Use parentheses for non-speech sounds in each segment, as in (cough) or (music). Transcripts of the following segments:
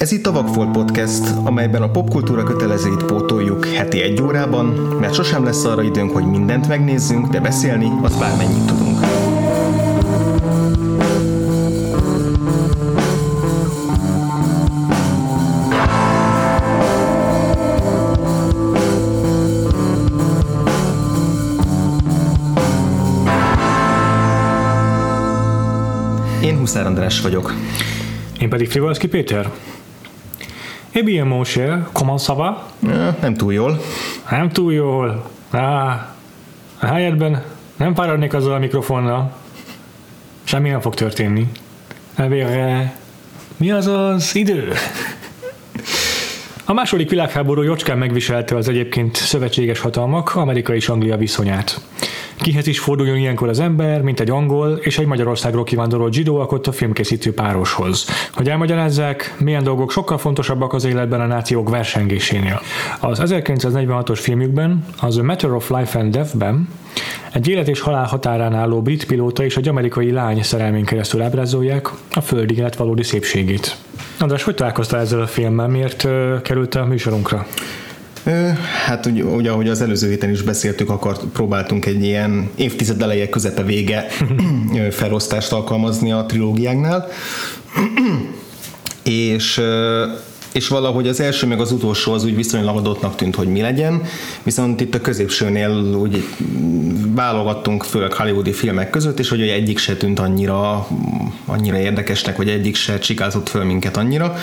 Ez itt a Vagfolt Podcast, amelyben a popkultúra kötelezőit pótoljuk heti egy órában, mert sosem lesz arra időnk, hogy mindent megnézzünk, de beszélni az bármennyit tudunk. Én Huszár András vagyok. Én pedig Frivalszki Péter. Eh bien, mon cher, comment ça va? Nem túl jól. Nem túl jól. Á, a helyedben nem fáradnék azzal a mikrofonnal. Semmi nem fog történni. Elvére, mi az az idő? A második világháború jocskán megviselte az egyébként szövetséges hatalmak Amerika és Anglia viszonyát. Kihez is forduljon ilyenkor az ember, mint egy angol és egy Magyarországról kivándorolt zsidó alkott a filmkészítő pároshoz. Hogy elmagyarázzák, milyen dolgok sokkal fontosabbak az életben a nációk versengésénél. Az 1946-os filmjükben, az A Matter of Life and Death-ben egy élet és halál határán álló brit pilóta és egy amerikai lány szerelmén keresztül ábrázolják a földi élet valódi szépségét. András, hogy találkoztál ezzel a filmmel? Miért uh, került a műsorunkra? Hát ugye, ugye, ahogy az előző héten is beszéltük, akart, próbáltunk egy ilyen évtized eleje közepe vége (clears throat) felosztást alkalmazni a trilógiáknál, (clears throat) és és valahogy az első meg az utolsó az úgy viszonylag adottnak tűnt, hogy mi legyen, viszont itt a középsőnél úgy válogattunk főleg hollywoodi filmek között, és hogy egyik se tűnt annyira, annyira érdekesnek, vagy egyik se csikázott föl minket annyira,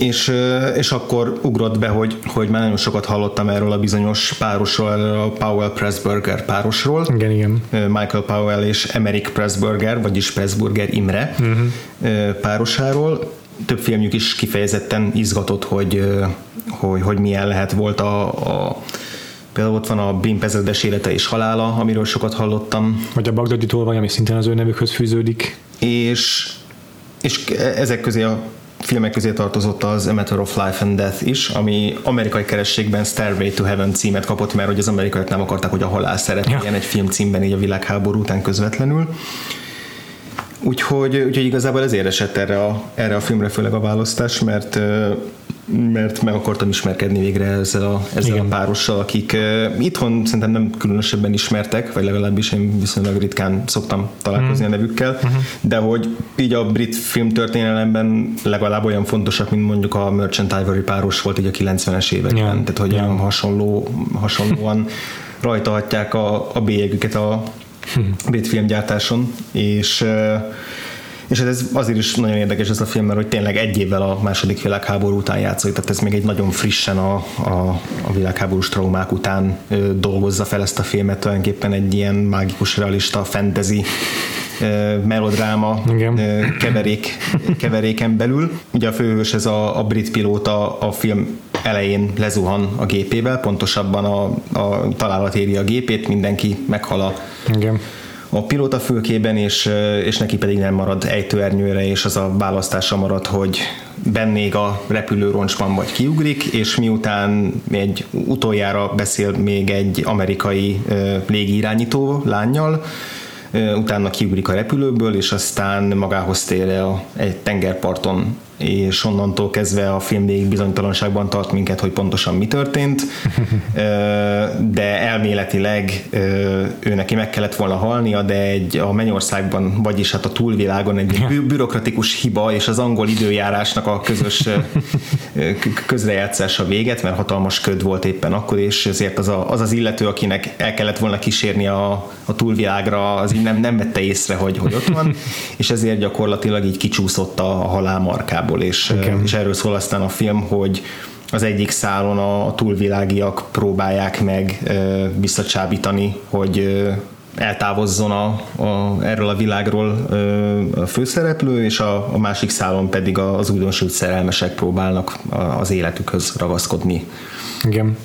és, és akkor ugrott be, hogy, hogy már nagyon sokat hallottam erről a bizonyos párosról, erről a Powell Pressburger párosról. Igen, igen. Michael Powell és Emerick Pressburger, vagyis Pressburger Imre uh-huh. párosáról. Több filmjük is kifejezetten izgatott, hogy, hogy, hogy milyen lehet volt a, a Például ott van a Bim ezredes élete és halála, amiről sokat hallottam, Vagy a Bagdadi tolvaj, ami szintén az ő nevükhöz fűződik. és, és ezek közé a filmek közé tartozott az A Matter of Life and Death is, ami amerikai kerességben Stairway to Heaven címet kapott, mert hogy az amerikaiak nem akarták, hogy a halál szerepeljen Ja. egy film címben így a világháború után közvetlenül. Úgyhogy, úgyhogy igazából ezért esett erre a, erre a filmre főleg a választás, mert mert meg akartam ismerkedni végre ezzel a, ezzel a Igen. párossal, akik uh, itthon szerintem nem különösebben ismertek, vagy legalábbis én viszonylag ritkán szoktam találkozni mm. a nevükkel, uh-huh. de hogy így a brit filmtörténelemben legalább olyan fontosak, mint mondjuk a Merchant Ivory páros volt így a 90-es években, Ja. tehát hogy Ja. olyan hasonló, hasonlóan rajta hagyják a, a bélyegüket a brit filmgyártáson, és uh, és ez azért is nagyon érdekes ez a film, mert hogy tényleg egy évvel a második világháború után játszik, tehát ez még egy nagyon frissen a, a, a világháborús traumák után ö, dolgozza fel ezt a filmet, tulajdonképpen egy ilyen mágikus, realista, fantasy melodráma Igen. keverék, keveréken belül. Ugye a főhős ez a, a brit pilóta a film elején lezuhan a gépével, pontosabban a, a találat éri a gépét, mindenki meghal a, Igen. A pilóta fülkében, és, és neki pedig nem marad ejtőernyőre, és az a választása marad, hogy bennég a repülő roncsban vagy kiugrik, és miután egy utoljára beszél még egy amerikai légirányító lányjal, utána kiugrik a repülőből, és aztán magához tér el egy tengerparton és onnantól kezdve a film végig bizonytalanságban tart minket, hogy pontosan mi történt, (laughs) de elméletileg ő neki meg kellett volna halnia, de egy a Mennyországban, vagyis hát a túlvilágon egy bü- bürokratikus hiba és az angol időjárásnak a közös közrejátszása véget, mert hatalmas köd volt éppen akkor, és ezért az a, az, az illető, akinek el kellett volna kísérni a, a túlvilágra, az így nem, nem vette észre, hogy, hogy ott van, és ezért gyakorlatilag így kicsúszott a, a halál markából, és, Igen. és erről szól aztán a film, hogy az egyik szálon a, túlvilágiak próbálják meg ö, visszacsábítani, hogy ö, eltávozzon a, a, erről a világról a főszereplő, és a, a másik szálon pedig az újdonsült szerelmesek próbálnak az életükhöz ragaszkodni. Igen.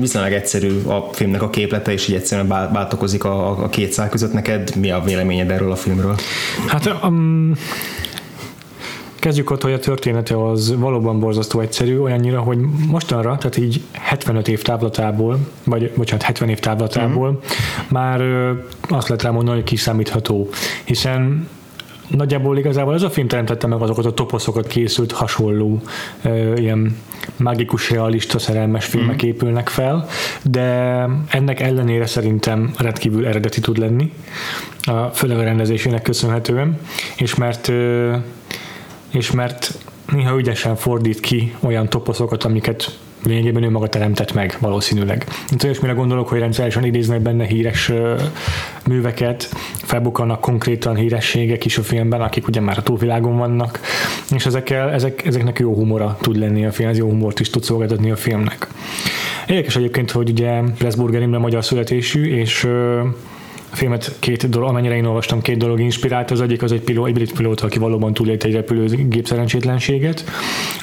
Viszonylag egyszerű a filmnek a képlete, és így egyszerűen bá- váltakozik a, a két szál között. Neked mi a véleményed erről a filmről? Hát um, kezdjük ott, hogy a története az valóban borzasztó egyszerű, olyannyira, hogy mostanra, tehát így 75 év távlatából, vagy bocsánat, 70 év távlatából Mhm. már azt lehet rá mondani, hogy kiszámítható, hiszen nagyjából igazából ez a film teremtette meg azokat a toposzokat készült hasonló ö, ilyen mágikus, realista, szerelmes filmek mm. épülnek fel, de ennek ellenére szerintem rendkívül eredeti tud lenni, a, főleg a rendezésének köszönhetően, és mert ö, és mert néha ügyesen fordít ki olyan toposzokat, amiket lényegében ő maga teremtett meg valószínűleg. Mint olyasmire gondolok, hogy rendszeresen idéznek benne híres műveket, felbukkannak konkrétan hírességek is a filmben, akik ugye már a túlvilágon vannak, és ezekkel, ezek, ezeknek jó humora tud lenni a film, ez jó humort is tud szolgáltatni a filmnek. Érdekes egyébként, hogy ugye Pressburger Imre magyar születésű, és a filmet két dolog, amennyire én olvastam, két dolog inspirált. Az egyik az egy, piló, egy brit pilóta, aki valóban túlélt egy repülőgép szerencsétlenséget.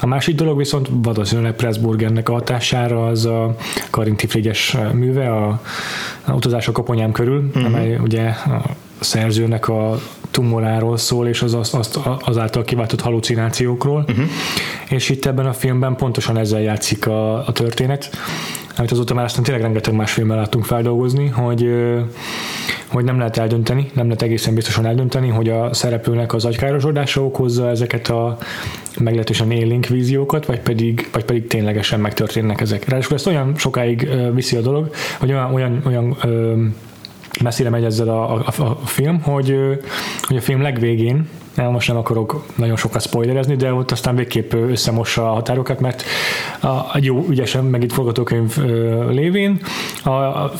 A másik dolog viszont valószínűleg Pressburgernek a hatására az a Karinti Frigyes műve, a, a utazás a koponyám körül, uh-huh. amely ugye a szerzőnek a tumoráról szól, és az, az, az azáltal kiváltott halucinációkról. Uh-huh. És itt ebben a filmben pontosan ezzel játszik a, a történet, amit azóta már aztán tényleg rengeteg más filmmel láttunk feldolgozni, hogy hogy nem lehet eldönteni, nem lehet egészen biztosan eldönteni, hogy a szereplőnek az agykárosodása okozza ezeket a meglehetősen élénk víziókat, vagy pedig, vagy pedig ténylegesen megtörténnek ezek. Ráadásul ezt olyan sokáig viszi a dolog, hogy olyan, olyan, olyan messzire megy ezzel a, a, a film, hogy, hogy a film legvégén, most nem akarok nagyon sokat spoilerezni, de ott aztán végképp összemossa a határokat, mert a, jó ügyesen meg itt forgatókönyv lévén a, a,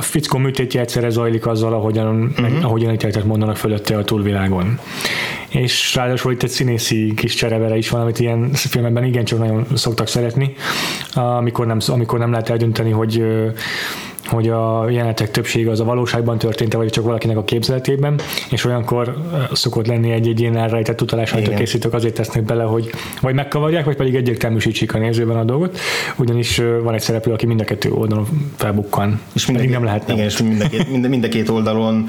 fickó műtétje egyszerre zajlik azzal, ahogyan, uh-huh. ahogyan ítéletet mondanak fölötte a túlvilágon. És ráadásul itt egy színészi kis cserevere is van, amit ilyen filmekben igencsak nagyon szoktak szeretni, amikor nem, amikor nem lehet eldönteni, hogy hogy a jelenetek többsége az a valóságban történt, vagy csak valakinek a képzeletében, és olyankor szokott lenni egy-egy ilyen elrejtett utalás, amit a készítők azért tesznek bele, hogy vagy megkavarják, vagy pedig egyértelműsítsék a nézőben a dolgot, ugyanis van egy szereplő, aki mind a kettő oldalon felbukkan. És mind nem lehet. Igen, és mind a két, mind, mind a két oldalon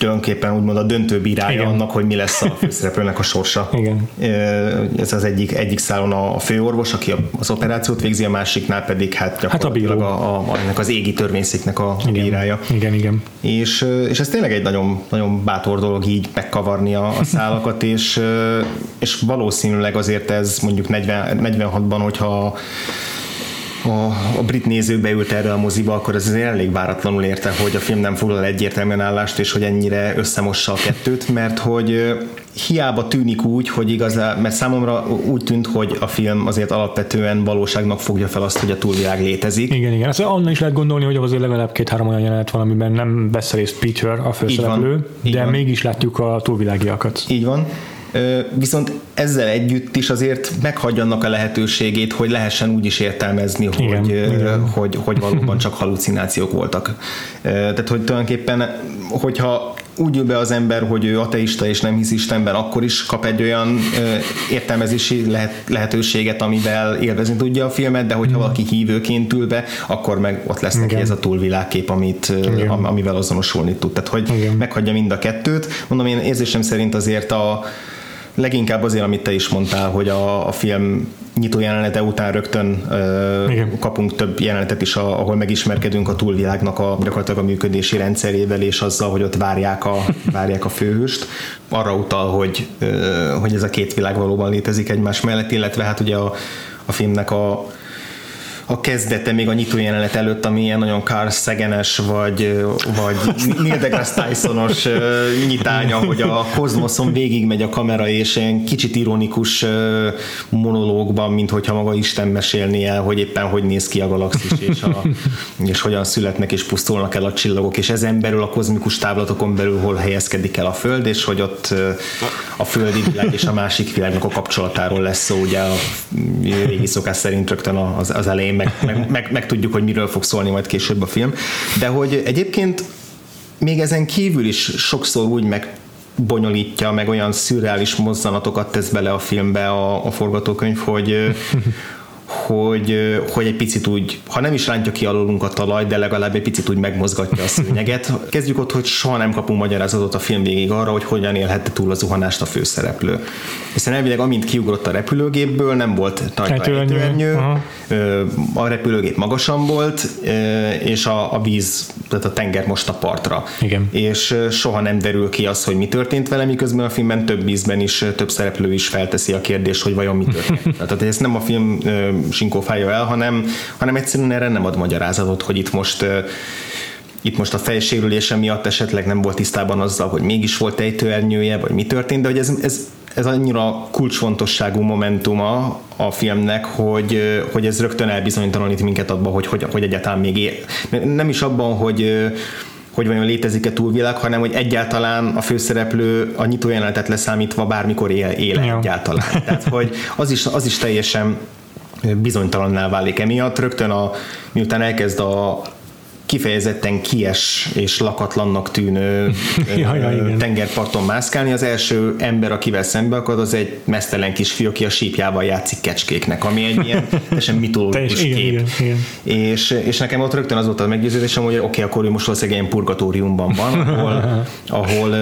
tulajdonképpen úgymond a döntő bírája Igen. annak, hogy mi lesz a (laughs) főszereplőnek a sorsa. Igen. Ez az egyik, egyik szálon a főorvos, aki az operációt végzi, a másiknál pedig hát gyakorlatilag hát a, a, a, ennek az égi törvényszéknek a igen. bírája. Igen, igen. És, és ez tényleg egy nagyon, nagyon bátor dolog így megkavarni a, a szálakat, és, és valószínűleg azért ez mondjuk 40, 46-ban, hogyha a, a brit néző beült erre a moziba, akkor ez azért elég váratlanul érte, hogy a film nem foglal egyértelműen állást, és hogy ennyire összemossa a kettőt, mert hogy hiába tűnik úgy, hogy igazán, mert számomra úgy tűnt, hogy a film azért alapvetően valóságnak fogja fel azt, hogy a túlvilág létezik. Igen, igen. Ezt onnan is lehet gondolni, hogy azért legalább két-három olyan jelenet van, amiben nem vesz részt Peter, a főszereplő, de van. mégis látjuk a túlvilágiakat. Így van viszont ezzel együtt is azért meghagyja annak a lehetőségét, hogy lehessen úgy is értelmezni, igen, hogy, igen. hogy, hogy valóban csak halucinációk voltak. Tehát, hogy tulajdonképpen, hogyha úgy jön be az ember, hogy ő ateista és nem hisz Istenben, akkor is kap egy olyan értelmezési lehet, lehetőséget, amivel élvezni tudja a filmet, de hogyha mm. valaki hívőként ül be, akkor meg ott lesz neki Igen. ez a túlvilágkép, amit, amivel azonosulni tud. Tehát, hogy Igen. meghagyja mind a kettőt. Mondom, én érzésem szerint azért a leginkább azért, amit te is mondtál, hogy a, a film nyitó jelenete után rögtön ö, kapunk több jelenetet is, ahol megismerkedünk a túlvilágnak a, gyakorlatilag a működési rendszerével, és azzal, hogy ott várják a, (laughs) várják a főhőst. Arra utal, hogy, ö, hogy ez a két világ valóban létezik egymás mellett, illetve hát ugye a, a filmnek a a kezdete még a nyitó jelenet előtt, ami ilyen nagyon Carl Sagan-es, vagy, vagy Neil deGrasse Tysonos nyitánya, hogy a kozmoszon végigmegy a kamera, és ilyen kicsit ironikus monológban, mint hogyha maga Isten mesélni el, hogy éppen hogy néz ki a galaxis, és, a, és hogyan születnek és pusztulnak el a csillagok, és ezen belül a kozmikus táblatokon belül hol helyezkedik el a Föld, és hogy ott a földi világ és a másik világnak a kapcsolatáról lesz szó, ugye a régi szokás szerint rögtön az, az elején meg, meg, meg, meg tudjuk, hogy miről fog szólni majd később a film. De hogy egyébként még ezen kívül is sokszor úgy meg bonyolítja, meg olyan szürreális mozzanatokat tesz bele a filmbe a, a forgatókönyv, hogy hogy, hogy egy picit úgy, ha nem is rántja ki alulunk a talaj, de legalább egy picit úgy megmozgatja a szőnyeget. Kezdjük ott, hogy soha nem kapunk magyarázatot a film végig arra, hogy hogyan élhette túl a zuhanást a főszereplő. Hiszen elvileg amint kiugrott a repülőgépből, nem volt rajta ejtőernyő, a repülőgép magasan volt, és a, a víz, tehát a tenger most a partra. Igen. És soha nem derül ki az, hogy mi történt vele, miközben a filmben több ízben is, több szereplő is felteszi a kérdést, hogy vajon mi történt. tehát ezt nem a film sinkófája el, hanem, hanem egyszerűen erre nem ad magyarázatot, hogy itt most itt most a fejsérülése miatt esetleg nem volt tisztában azzal, hogy mégis volt ejtőernyője, vagy mi történt, de hogy ez, ez, ez annyira kulcsfontosságú momentuma a filmnek, hogy, hogy ez rögtön elbizonytalanít minket abban, hogy, hogy, hogy egyáltalán még él. Nem is abban, hogy hogy vajon létezik-e túlvilág, hanem hogy egyáltalán a főszereplő a nyitójelenetet leszámítva bármikor él, él egyáltalán. Tehát, hogy az is, az is teljesen bizonytalanná válik emiatt. Rögtön a, miután elkezd a kifejezetten kies és lakatlannak tűnő (laughs) ja, ja, tengerparton mászkálni. Az első ember, akivel szembe akad, az egy mesztelen kisfiú, aki a sípjával játszik kecskéknek, ami egy ilyen (laughs) teljesen mitológikus kép. Igen, igen. És, és nekem ott rögtön az volt a meggyőződésem, hogy oké, okay, akkor ő most valószínűleg ilyen purgatóriumban van, ahol, (laughs) ahol,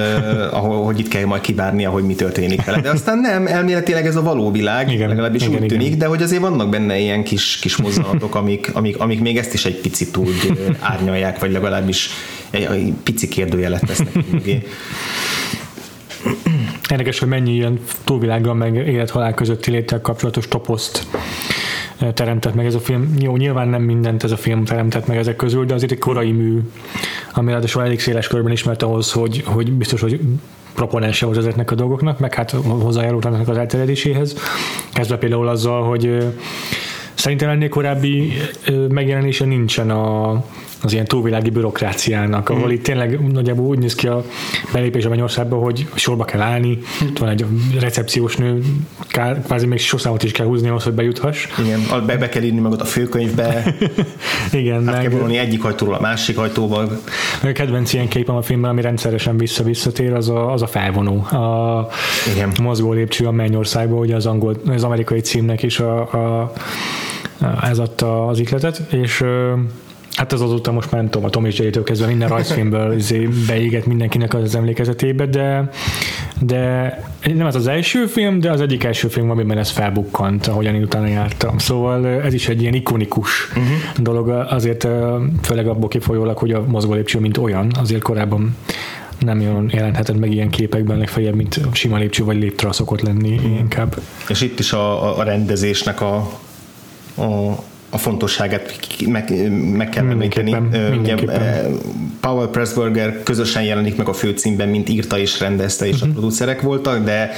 ahol hogy itt kell majd kivárnia, hogy mi történik vele. De aztán nem, elméletileg ez a való világ, igen, legalábbis igen, úgy tűnik, igen. de hogy azért vannak benne ilyen kis, kis mozzanatok, amik, amik, amik még ezt is egy picit úgy árnyalják, vagy legalábbis egy, egy pici kérdőjelet tesznek. Érdekes, hogy mennyi ilyen túlvilággal meg élethalál közötti léttel kapcsolatos toposzt teremtett meg ez a film. Jó, nyilván nem mindent ez a film teremtett meg ezek közül, de azért egy korai mű, ami ráadásul elég széles körben ismert ahhoz, hogy, hogy biztos, hogy proponense volt ezeknek a dolgoknak, meg hát hozzájárult ennek az elterjedéséhez. Kezdve például azzal, hogy szerintem ennél korábbi megjelenése nincsen a, az ilyen túlvilági bürokráciának, ahol mm. itt tényleg nagyjából úgy néz ki a belépés a Mennyországba, hogy sorba kell állni, mm. van egy recepciós nő, kvázi még sorszámot is kell húzni ahhoz, hogy bejuthass. Igen, be, be kell írni magad a főkönyvbe, (laughs) Igen, hát meg, kell vonulni egyik ajtóról a másik ajtóba. A kedvenc ilyen képem a filmben, ami rendszeresen vissza-visszatér, az a, az a felvonó. A Igen. mozgó lépcső a Mennyországba, ugye az, angol, az amerikai címnek is a, a, ez adta az ikletet, és Hát az azóta most már nem tudom, a Tom és Jerry-től kezdve minden rajzfilmből izé beégett mindenkinek az emlékezetébe, de, de nem ez az első film, de az egyik első film, amiben ez felbukkant, ahogyan én utána jártam. Szóval ez is egy ilyen ikonikus uh-huh. dolog, azért főleg abból kifolyólag, hogy a mozgó lépcső, mint olyan, azért korábban nem jön jelenthetett meg ilyen képekben, legfeljebb, mint sima lépcső vagy léptra szokott lenni uh-huh. inkább. És itt is a, a rendezésnek a, a a fontosságát meg, meg kell említeni. Powell Pressburger közösen jelenik meg a főcímben, mint írta és rendezte, és uh-huh. a producerek voltak, de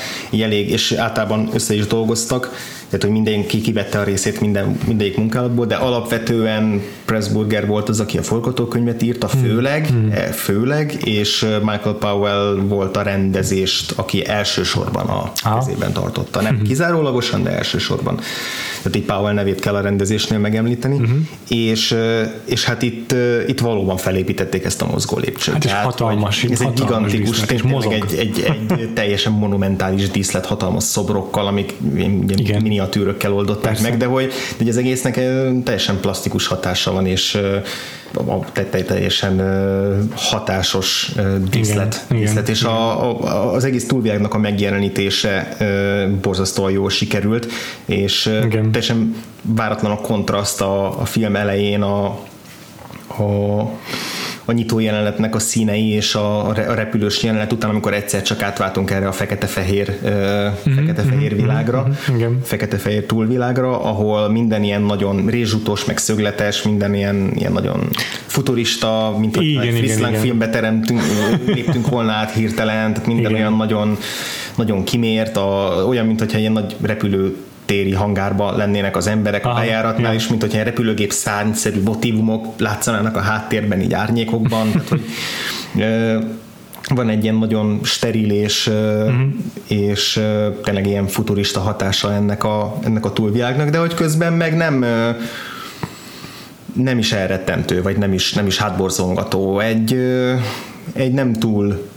elég, és általában össze is dolgoztak, tehát hogy mindenki kivette a részét minden, mindegyik munkálatból, de alapvetően Pressburger volt az, aki a forgatókönyvet írta, hmm. főleg, hmm. főleg, és Michael Powell volt a rendezést, aki elsősorban a ah. kezében tartotta. Nem hmm. kizárólagosan, de elsősorban. Tehát így Powell nevét kell a rendezésnél megemlíteni, uh-huh. és, és hát itt, itt valóban felépítették ezt a mozgó lépcsőt. Hát Tehát, hatalmas, ez egy gigantikus, tényleg egy, egy, egy, (laughs) teljesen monumentális díszlet hatalmas szobrokkal, amik Igen. miniatűrökkel oldották Persze. meg, de hogy, de az egésznek teljesen plastikus hatása van, és teljesen hatásos díszlet, igen, díszlet igen, és igen. A, a, az egész túlvilágnak a megjelenítése borzasztóan jól sikerült, és igen. teljesen váratlan a kontraszt a, a film elején a, a a nyitó jelenetnek a színei és a, repülős jelenet után, amikor egyszer csak átváltunk erre a fekete-fehér mm-hmm, fekete-fehér mhm, világra, mm-hmm, fekete-fehér túlvilágra, ahol minden ilyen nagyon rézsutos, meg szögletes, minden ilyen, ilyen nagyon futurista, mint hogy igen, egy Friszláng filmbe teremtünk, léptünk volna át hirtelen, tehát minden igen. olyan nagyon, nagyon kimért, a, olyan, mint hogyha ilyen nagy repülő téri hangárba lennének az emberek Aha, a bejáratnál, ja. és mint hogyha egy repülőgép szárnyszerű motivumok látszanának a háttérben, így árnyékokban. tehát, hogy, van egy ilyen nagyon steril és, uh-huh. és tényleg ilyen futurista hatása ennek a, ennek a túlvilágnak, de hogy közben meg nem nem is elrettentő, vagy nem is, nem is hátborzongató. Egy, egy nem túl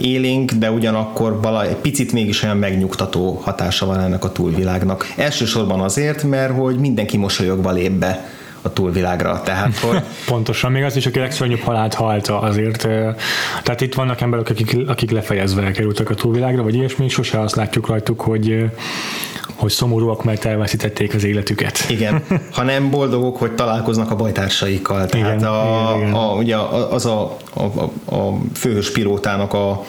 élénk, de ugyanakkor vala egy picit mégis olyan megnyugtató hatása van ennek a túlvilágnak. Elsősorban azért, mert hogy mindenki mosolyogva lép be a túlvilágra. Tehát, hogy... (laughs) Pontosan, még az is, aki legszörnyűbb halált halta azért. Tehát itt vannak emberek, akik, akik lefejezve kerültek a túlvilágra, vagy ilyesmi, sose azt látjuk rajtuk, hogy hogy szomorúak, mert elveszítették az életüket. Igen, hanem boldogok, hogy találkoznak a bajtársaikkal. Tehát igen, a, igen, igen. A, ugye az a, a, a főhős pilótának a,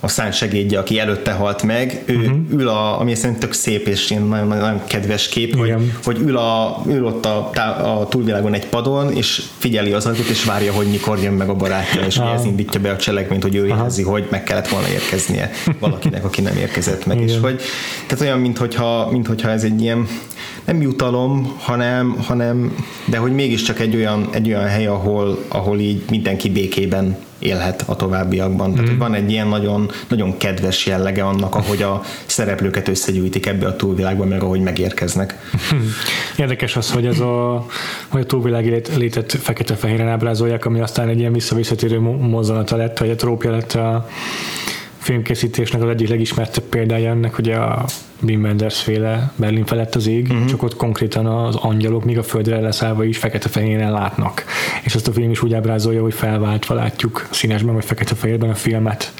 a segédje, aki előtte halt meg, ő uh-huh. ül a, ami szerintem tök szép és ilyen nagyon, nagyon kedves kép, hogy, hogy ül, a, ül ott a, a túlvilágon egy padon, és figyeli az adatot, és várja, hogy mikor jön meg a barátja, és ugye ez indítja be a cselekményt, hogy ő érzi, hogy meg kellett volna érkeznie (laughs) valakinek, aki nem érkezett meg. Igen. És hogy, tehát olyan, mintha, mintha ez egy ilyen nem jutalom, hanem, hanem de hogy mégiscsak egy olyan, egy olyan hely, ahol, ahol így mindenki békében élhet a továbbiakban. Tehát, mm. hogy van egy ilyen nagyon, nagyon kedves jellege annak, ahogy a szereplőket összegyűjtik ebbe a túlvilágba, meg ahogy megérkeznek. (laughs) Érdekes az, hogy ez a, hogy a túlvilági létet fekete-fehéren ábrázolják, ami aztán egy ilyen visszavisszatérő mozzanata lett, vagy a trópja lett a filmkészítésnek az egyik legismertebb példája ennek, ugye a Wim Wenders féle Berlin felett az ég, uh-huh. csak ott konkrétan az angyalok még a földre leszállva is fekete-fehéren látnak. És azt a film is úgy ábrázolja, hogy felváltva látjuk színesben vagy fekete-fehérben a filmet.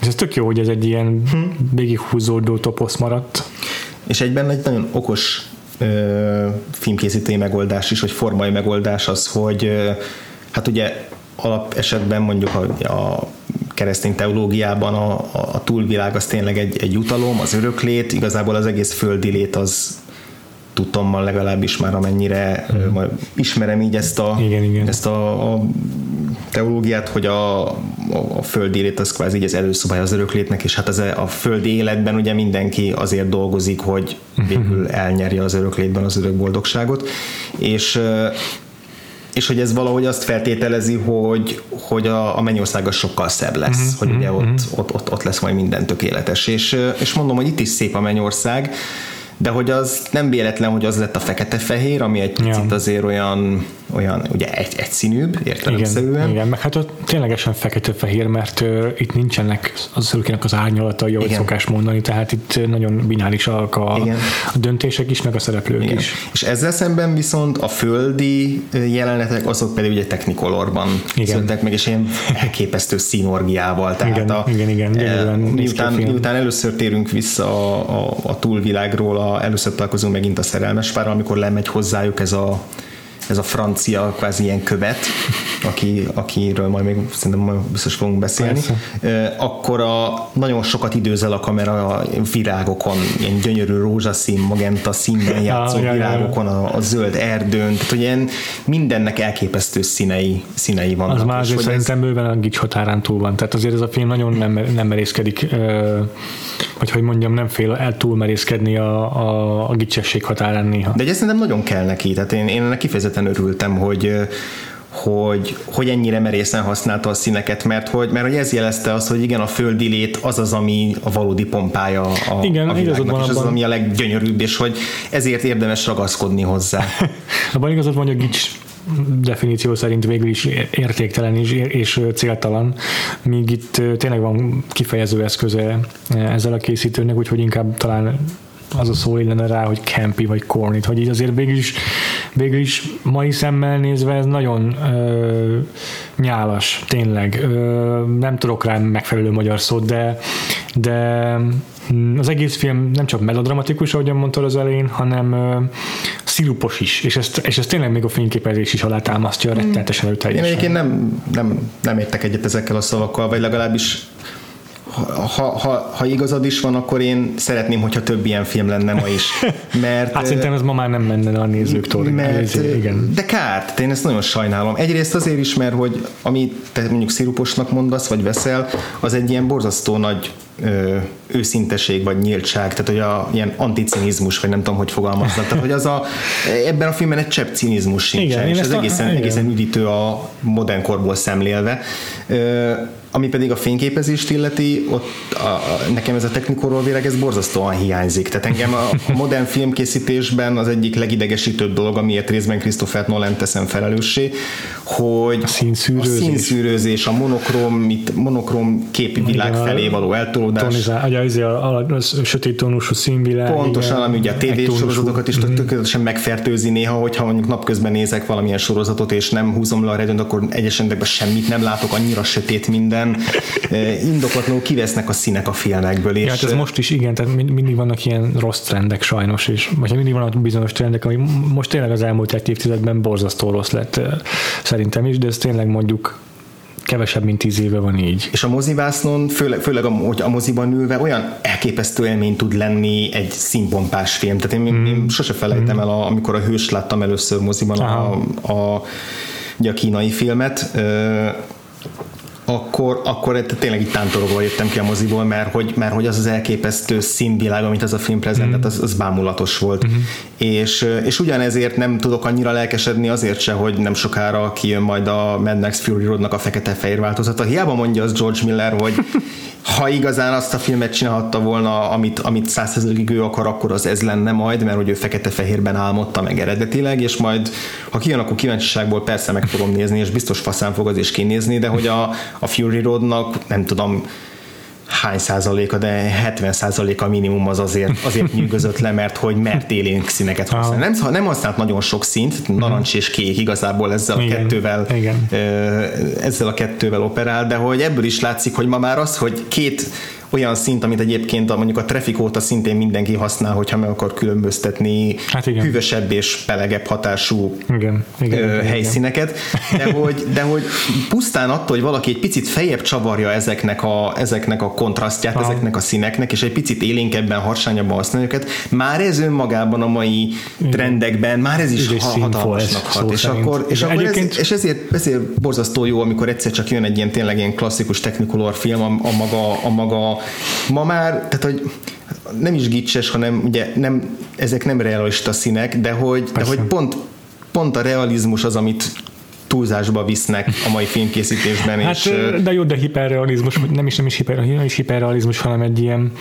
És ez tök jó, hogy ez egy ilyen uh-huh. végighúzódó toposz maradt. És egyben egy nagyon okos ö, filmkészítői megoldás is, vagy formai megoldás az, hogy ö, hát ugye alap esetben mondjuk a, a keresztény teológiában a, a, a túlvilág az tényleg egy, egy jutalom, az öröklét, igazából az egész földi lét az tudtommal legalábbis már amennyire mm. majd ismerem így ezt a, igen, igen. Ezt a, a teológiát, hogy a, a, a földi élet az kvázi az előszobája az öröklétnek, és hát az a, a földi életben ugye mindenki azért dolgozik, hogy végül (laughs) elnyerje az öröklétben az örök boldogságot, és és hogy ez valahogy azt feltételezi, hogy, hogy a, a mennyország az sokkal szebb lesz, uh-huh, hogy ugye uh-huh. ott, ott, ott, ott lesz majd minden tökéletes. És, és mondom, hogy itt is szép a mennyország, de hogy az nem véletlen, hogy az lett a fekete-fehér, ami egy picit ja. azért olyan, olyan ugye egy, egyszínűbb, értelemszerűen. Igen, igen, meg hát ott ténylegesen fekete-fehér, mert uh, itt nincsenek az szülőkének az árnyalatai, ahogy igen. szokás mondani, tehát itt nagyon binárisak a, a döntések is, meg a szereplők igen. is. És ezzel szemben viszont a földi jelenetek, azok pedig ugye technikolorban születtek meg, és ilyen elképesztő színorgiával. Tehát igen, a, igen, igen, e, miután, miután először térünk vissza a, a, a túlvilágról, a, először találkozunk megint a szerelmes pár, amikor lemegy hozzájuk ez a ez a francia kvázi ilyen követ, aki, akiről majd még szerintem majd biztos fogunk beszélni, Persze. akkor a, nagyon sokat időzel a kamera a virágokon, ilyen gyönyörű rózsaszín, magenta színben játszó ah, virágokon, a, a zöld erdőn, tehát hogy ilyen mindennek elképesztő színei, színei vannak. Az már azért szerintem ez... bőven a gics határán túl van, tehát azért ez a film nagyon nem, nem merészkedik, vagy hogy mondjam, nem fél el túl merészkedni a, a, a gicsesség határán néha. De ez szerintem nagyon kell neki, tehát én, én ennek kifejezetten kifejezetten örültem, hogy hogy, hogy ennyire merészen használta a színeket, mert hogy, mert hogy ez jelezte azt, hogy igen, a földi lét az az, ami a valódi pompája a, igen, a világnak, és az, az, ami a leggyönyörűbb, és hogy ezért érdemes ragaszkodni hozzá. (laughs) abban igazad van, hogy a gics definíció szerint végül is értéktelen és, és céltalan, míg itt tényleg van kifejező eszköze ezzel a készítőnek, úgyhogy inkább talán az a szó illene rá, hogy campy vagy corny, hogy így azért végül is, végül is mai szemmel nézve ez nagyon ö, nyálas, tényleg. Ö, nem tudok rá megfelelő magyar szót, de, de az egész film nem csak melodramatikus, ahogyan mondtad az elején, hanem ö, szirupos is, és ezt, és ezt tényleg még a fényképezés is alátámasztja mm. rettenetesen erőteljesen. Én egyébként nem, nem, nem értek egyet ezekkel a szavakkal, vagy legalábbis ha, ha, ha igazad is van, akkor én szeretném, hogyha több ilyen film lenne ma is. (laughs) Mert, hát szerintem ez ma már nem menne a nézőktől. Mert, igen. De kár, én ezt nagyon sajnálom. Egyrészt azért is, mert hogy amit te mondjuk sziruposnak mondasz, vagy veszel, az egy ilyen borzasztó nagy ö, őszinteség vagy nyíltság, tehát hogy a ilyen anticinizmus, vagy nem tudom, hogy fogalmaznak, tehát hogy az a, ebben a filmben egy csepp cinizmus sincsen, Igen, és ez a- egészen, igen. egészen üdítő a modern korból szemlélve. Ö, ami pedig a fényképezést illeti, ott a, a, nekem ez a technikorról világ, ez borzasztóan hiányzik. Tehát engem a, a modern filmkészítésben az egyik legidegesítőbb dolog, amiért részben Christopher Nolan teszem felelőssé, hogy a színszűrőzés. a, színszűrőzés, a monokrom, mit, monokrom képi világ Igen, a felé való eltolódás. Tonizál, ugye az, a, a, a sötét tónusú színvilág. Pontosan, igen, ami ugye a tévésorozatokat is tónusú- tökéletesen megfertőzi néha, hogyha mondjuk napközben nézek valamilyen sorozatot, és nem húzom le a redőnt, akkor egyes semmit nem látok, annyira sötét minden. Eh, Indokatlanul kivesznek a színek a filmekből. És Ja, hát ez most is igen, tehát mind- mindig vannak ilyen rossz trendek sajnos, és vagy mindig vannak bizonyos trendek, ami most tényleg az elmúlt egy évtizedben borzasztó rossz lett eh, szerintem is, de ez tényleg mondjuk kevesebb, mint tíz éve van így. És a mozivásznon, főleg, főleg a, hogy a moziban ülve olyan elképesztő élmény tud lenni egy színpompás film. Tehát én, mm. én sose felejtem el, a, amikor a hőst láttam először moziban a, a, ugye a kínai filmet, akkor, akkor tényleg itt tántorogva jöttem ki a moziból, mert hogy, mert hogy az az elképesztő színvilág, amit az a film prezentált, az, az bámulatos volt. Uh-huh. És, és ugyanezért nem tudok annyira lelkesedni azért se, hogy nem sokára kijön majd a Mad Max Fury Roadnak a fekete-fehér változata. Hiába mondja az George Miller, hogy (laughs) ha igazán azt a filmet csinálhatta volna, amit, amit százszerzelékig ő akar, akkor az ez lenne majd, mert hogy ő fekete-fehérben álmodta meg eredetileg, és majd ha kijön, akkor kíváncsiságból persze meg fogom nézni, és biztos faszán fog az is kinézni, de hogy a, a Fury Roadnak nem tudom hány százaléka, de 70 százaléka minimum az azért, (laughs) azért nyűgözött le, mert hogy mert élénk színeket használ. Nem, nem használt nagyon sok szint, narancs és kék igazából ezzel a Igen, kettővel igen. ezzel a kettővel operál, de hogy ebből is látszik, hogy ma már az, hogy két olyan szint, amit egyébként a, mondjuk a traffic óta szintén mindenki használ, hogyha meg akar különböztetni Hát igen. hűvösebb és pelegebb hatású Igen, igen, ö, igen, igen. helyszíneket, de hogy, de hogy pusztán attól, hogy valaki egy picit fejebb csavarja ezeknek a, ezeknek a kontrasztját, Aha. ezeknek a színeknek, és egy picit élénkebben, harsányabban használja őket, már ez önmagában a mai trendekben, már ez is ha- hatalmasnak hat. És szerint. akkor, és, Igen, akkor ez, és ezért, ezért borzasztó jó, amikor egyszer csak jön egy ilyen tényleg ilyen klasszikus Technicolor film, a, a, maga, a maga, ma már, tehát hogy nem is gicses, hanem ugye nem, ezek nem realista színek, de hogy, de hogy pont, pont a realizmus az, amit túlzásba visznek a mai filmkészítésben, Hát, és de jó, de hiperrealizmus, nem is, nem is, hiper, nem is hiperrealizmus, hanem egy ilyen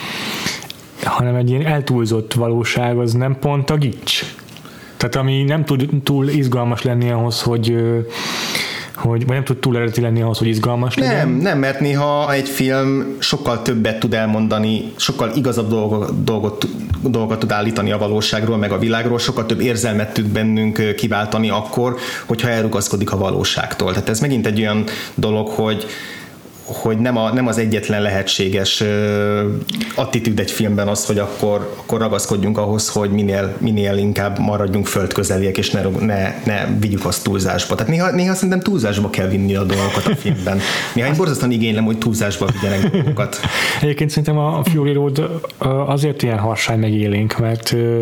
hanem egy ilyen eltúlzott valóság, az nem pont a gics. Tehát ami nem tud túl izgalmas lenni ahhoz, hogy hogy, vagy nem tud túl eredeti lenni ahhoz, hogy izgalmas legyen. Nem, nem, mert néha egy film sokkal többet tud elmondani, sokkal igazabb dolgot, dolgot, dolgot tud állítani a valóságról, meg a világról, sokkal több érzelmet tud bennünk kiváltani akkor, hogyha elrugaszkodik a valóságtól. Tehát ez megint egy olyan dolog, hogy hogy nem, a, nem az egyetlen lehetséges uh, attitűd egy filmben az, hogy akkor, akkor ragaszkodjunk ahhoz, hogy minél, minél inkább maradjunk földközeliek, és ne, ne, ne vigyük azt túlzásba. Tehát néha, néha szerintem túlzásba kell vinni a dolgokat a filmben. Néha én borzasztóan igénylem, hogy túlzásba vigyenek dolgokat. Egyébként szerintem a Fury Road ö, azért ilyen harsány meg élénk, mert ö,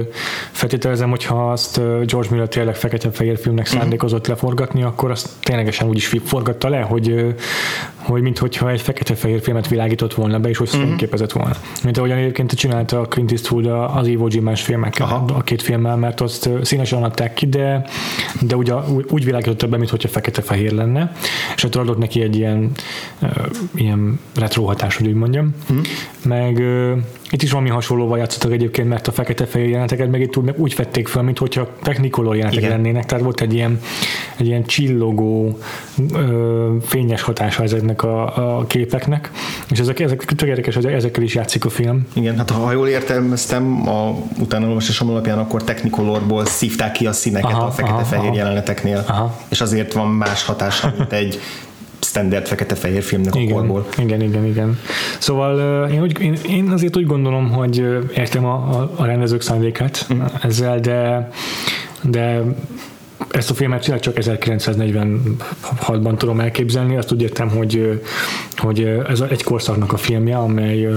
feltételezem, hogyha azt ö, George Miller tényleg fekete-fehér filmnek szándékozott leforgatni, akkor azt ténylegesen úgy is forgatta le, hogy, ö, hogy minthogyha egy fekete-fehér filmet világított volna be, és hogy fényképezett volna. Mint ahogyan egyébként csinálta a Clint Eastwood az Iwo Jima-s filmekkel, Aha. a két filmmel, mert azt színesen adták ki, de, de ugye, úgy- világította be, mintha fekete-fehér lenne, és ettől adott neki egy ilyen, ilyen retro hatás, hogy úgy mondjam. Mhm. Meg itt is valami hasonlóval játszottak egyébként, mert a fekete-fehér jeleneteket meg itt úgy, vették fel, mintha technicolor jelenetek Igen. lennének, tehát volt egy ilyen, egy ilyen csillogó, ö, fényes hatása ezeknek a, a képeknek, és ezek, ezek tök érdekes, hogy ezekkel is játszik a film. Igen, hát ha jól értelmeztem, a utánolvasásom alapján akkor Technicolorból szívták ki a színeket Aha, a fekete-fehér aha. jeleneteknél, Aha. és azért van más hatása, mint egy standard fekete-fehér filmnek a Igen, korból. igen, igen, igen. Szóval én, úgy, én, én azért úgy gondolom, hogy értem a, a, a rendezők szándékát Mhm. ezzel, de, de ezt a filmet tényleg csak 1946-ban tudom elképzelni, azt úgy értem, hogy, hogy ez egy korszaknak a filmje, amely,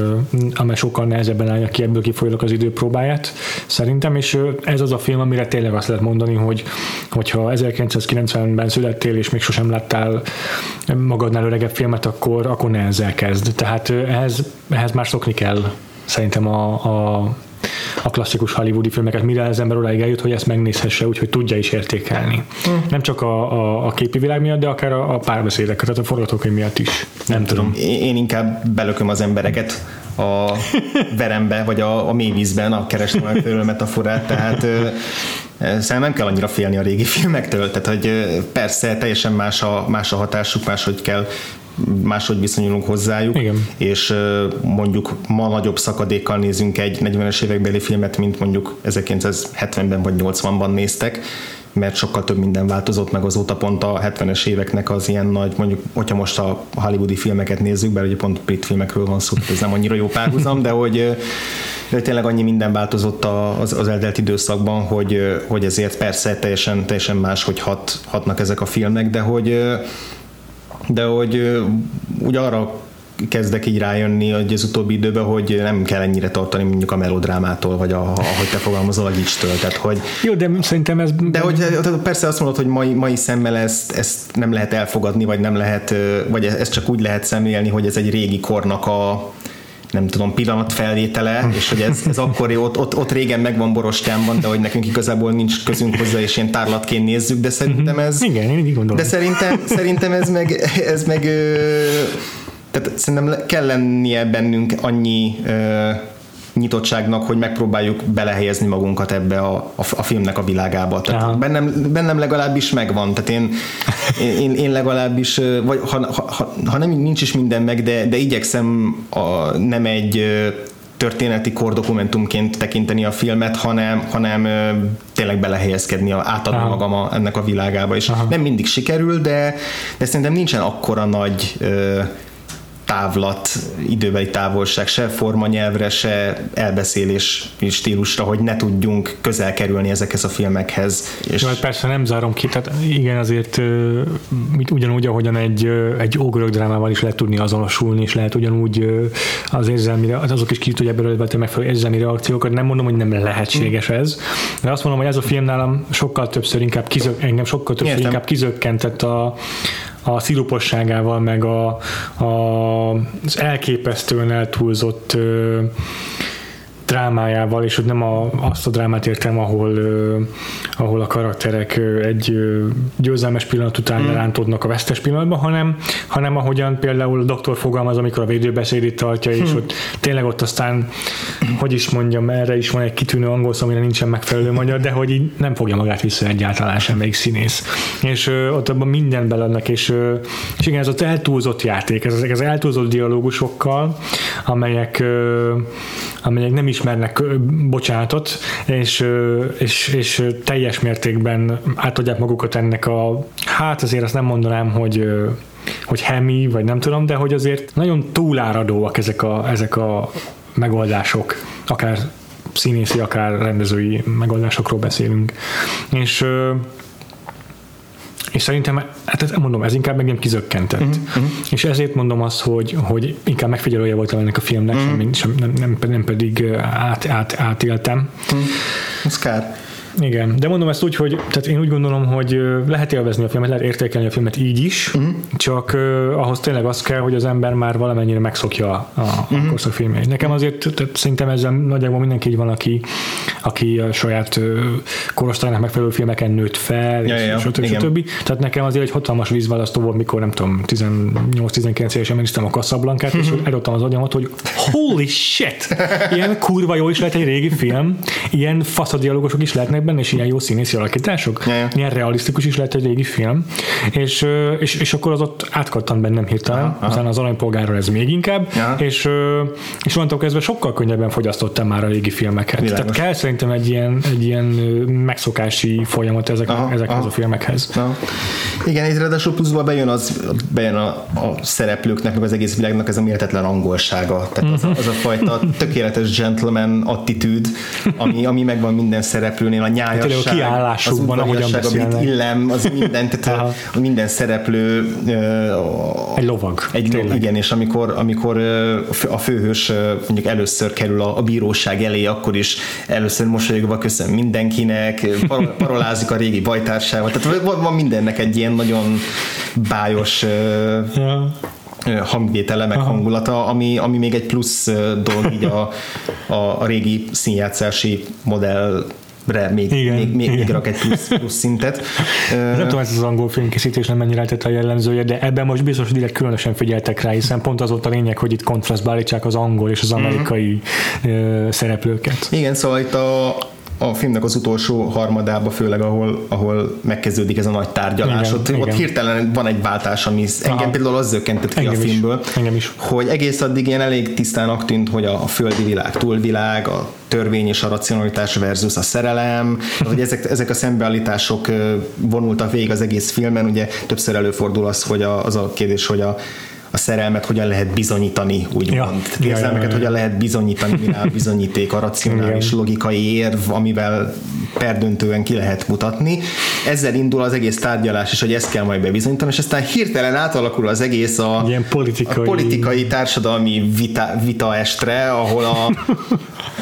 amely sokkal nehezebben állja ki ebből kifolyólag az idő próbáját, szerintem, és ez az a film, amire tényleg azt lehet mondani, hogy hogyha 1990-ben születtél, és még sosem láttál magadnál öregebb filmet, akkor, akkor ne ezzel kezd. Tehát ehhez, ehhez már szokni kell szerintem a, a a klasszikus hollywoodi filmeket, mire az ember odáig eljut, hogy ezt megnézhesse, úgyhogy tudja is értékelni. Mm. Nem csak a, a, a képi világ miatt, de akár a, a párbeszédek, tehát a forgatókönyv miatt is. Nem tudom. Én inkább belököm az embereket a verembe, vagy a, a mélyvízben, a kerestem megfelelő metaforát, tehát Szerintem nem kell annyira félni a régi filmektől, tehát hogy persze teljesen más a, más a hatásuk, máshogy kell máshogy viszonyulunk hozzájuk, Igen. és mondjuk ma nagyobb szakadékkal nézünk egy 40-es évekbeli filmet, mint mondjuk 1970-ben vagy 80-ban néztek, mert sokkal több minden változott meg azóta pont a 70-es éveknek az ilyen nagy, mondjuk, hogyha most a hollywoodi filmeket nézzük, bár ugye pont brit filmekről van szó, ez nem annyira jó párhuzam, de hogy de tényleg annyi minden változott az, az eltelt időszakban, hogy, hogy ezért persze teljesen, teljesen más, hogy hat, hatnak ezek a filmek, de hogy de hogy úgy arra kezdek így rájönni hogy az utóbbi időben, hogy nem kell ennyire tartani mondjuk a melodrámától, vagy a, ahogy te fogalmazol a gicstől. Tehát, hogy, Jó, de szerintem ez... De hogy persze azt mondod, hogy mai, mai szemmel ezt, ezt nem lehet elfogadni, vagy nem lehet, vagy ezt csak úgy lehet szemlélni, hogy ez egy régi kornak a, nem tudom, pillanatfelvétele, és hogy ez, ez akkori, ott, ott, ott régen megvan Borostyánban, de hogy nekünk igazából nincs közünk hozzá, és ilyen tárlatként nézzük, de szerintem ez... Igen, én így gondolom. De szerintem, szerintem ez meg, ez meg tehát szerintem kell lennie bennünk annyi nyitottságnak, hogy megpróbáljuk belehelyezni magunkat ebbe a, a, a filmnek a világába. Tehát bennem, bennem legalábbis megvan. Tehát én, én, én legalábbis, vagy ha, ha, ha nem nincs is minden meg, de, de igyekszem a, nem egy történeti kordokumentumként tekinteni a filmet, hanem, hanem tényleg belehelyezkedni, átadni Aha. magam a, ennek a világába. És Aha. nem mindig sikerül, de, de szerintem nincsen akkora nagy távlat, időbeli távolság, se formanyelvre, se elbeszélés stílusra, hogy ne tudjunk közel kerülni ezekhez a filmekhez. És Jó, hát persze nem zárom ki, tehát igen, azért ugyanúgy, ahogyan egy, egy ógörög drámával is lehet tudni azonosulni, és lehet ugyanúgy az érzelmi, azok is ki tudja belőle megfelelő érzelmi reakciókat. Nem mondom, hogy nem lehetséges ez, de azt mondom, hogy ez a film nálam sokkal többször inkább kizök, engem sokkal többször Értem. inkább kizökkentett a, a sziruposságával, meg a, a, az elképesztően eltúlzott ö, drámájával, és hogy nem a, azt a drámát értem, ahol, ö, ahol a karakterek ö, egy ö, győzelmes pillanat után mm. rántodnak a vesztes pillanatban, hanem, hanem ahogyan például a doktor fogalmaz, amikor a védőbeszédét tartja, és mm. ott tényleg ott aztán, hogy is mondjam, erre is van egy kitűnő angol szó, amire nincsen megfelelő magyar, de hogy így nem fogja magát vissza egyáltalán semmelyik színész. És ö, ott abban minden belennek, és, ö, és igen, ez az eltúlzott játék, ez, ezek az eltúlzott dialógusokkal, amelyek, ö, amelyek nem ismernek bocsánatot, és, és, és teljes mértékben átadják magukat ennek a, hát azért azt nem mondanám, hogy hogy hemi, vagy nem tudom, de hogy azért nagyon túláradóak ezek a, ezek a megoldások, akár színészi, akár rendezői megoldásokról beszélünk. És és szerintem, hát mondom, ez inkább engem kizökkentett. Uh-huh. És ezért mondom azt, hogy, hogy inkább megfigyelője voltam ennek a filmnek, uh-huh. sem, nem, nem, nem pedig át, át, átéltem. Uh-huh. Ez kár. Igen, de mondom ezt úgy, hogy tehát én úgy gondolom, hogy lehet élvezni a filmet, lehet értékelni a filmet így is, uh-huh. csak uh, ahhoz tényleg az kell, hogy az ember már valamennyire megszokja a, a uh-huh. korszak filmjeit. Nekem azért tehát szerintem ezzel nagyjából mindenki így van, aki, aki a saját uh, korosztálynak megfelelő filmeken nőtt fel, ja, és, ja, stb. stb. Tehát nekem azért egy hatalmas vízválasztó volt, mikor nem tudom, 18-19 évesen megnéztem a Casablancát, uh-huh. és mhm. eldobtam az agyamat, hogy holy shit! Ilyen kurva jó is lehet egy régi film, ilyen faszadialógusok is lehetnek benne, és ilyen jó színészi alakítások. Ja, Ilyen realisztikus is lehet egy régi film. És, és, és akkor az ott átkattant bennem hirtelen, aha, aztán az aranypolgárról ez még inkább, ja. és, és onnantól kezdve sokkal könnyebben fogyasztottam már a régi filmeket. Világos. Tehát kell szerintem egy ilyen, egy ilyen megszokási folyamat ezek, aha, ezekhez aha. a filmekhez. Aha. Igen, itt ráadásul pluszban bejön, az, bejön a, a szereplőknek, meg az egész világnak ez a mértetlen angolsága. Tehát az, a, az a fajta tökéletes gentleman attitűd, ami, ami megvan minden szereplőnél, a nyájasság, Tényleg a kiállásukban, az ahogyan amit illem, az minden, tehát Aha. (laughs) a, minden szereplő Egy lovag. egy, tényleg. igen, és amikor, amikor a főhős mondjuk először kerül a, a bíróság elé, akkor is először mosolyogva köszön mindenkinek, par- (laughs) parolázik a régi bajtársával, tehát van, van mindennek egy ilyen nagyon bájos Ja. hangvétele, meg hangulata, ami, ami még egy plusz dolog így a, a, a régi színjátszási modellre még, Igen, még, még, még igen. rak egy plusz, plusz szintet. Nem tudom, ez az angol filmkészítés nem mennyire tette a jellemzője, de ebben most biztos, hogy direkt különösen figyeltek rá, hiszen pont az volt a lényeg, hogy itt kontrasztba állítsák az angol és az Mhm. amerikai ö, szereplőket. Igen, szóval itt a, a filmnek az utolsó harmadába, főleg ahol, ahol megkezdődik ez a nagy tárgyalás, Igen, ott, igen. ott hirtelen van egy váltás, ami engem Aha. például az zökkentett ki Engem a is. filmből, Engem is. hogy egész addig ilyen elég tisztának tűnt, hogy a, a földi világ túlvilág, a törvény és a racionalitás versus a szerelem, (laughs) hogy ezek, ezek a szembeállítások vonultak végig az egész filmen, ugye többször előfordul az, hogy a, az a kérdés, hogy a a szerelmet hogyan lehet bizonyítani, úgymond. Ja. Ja, Ja, ja, Érzelmeket ja, ja. hogyan lehet bizonyítani, mi a bizonyíték, a racionális Igen. logikai érv, amivel perdöntően ki lehet mutatni. Ezzel indul az egész tárgyalás, és hogy ezt kell majd bebizonyítani, és aztán hirtelen átalakul az egész a, Ilyen politikai- a politikai társadalmi vita, vita estre, ahol a,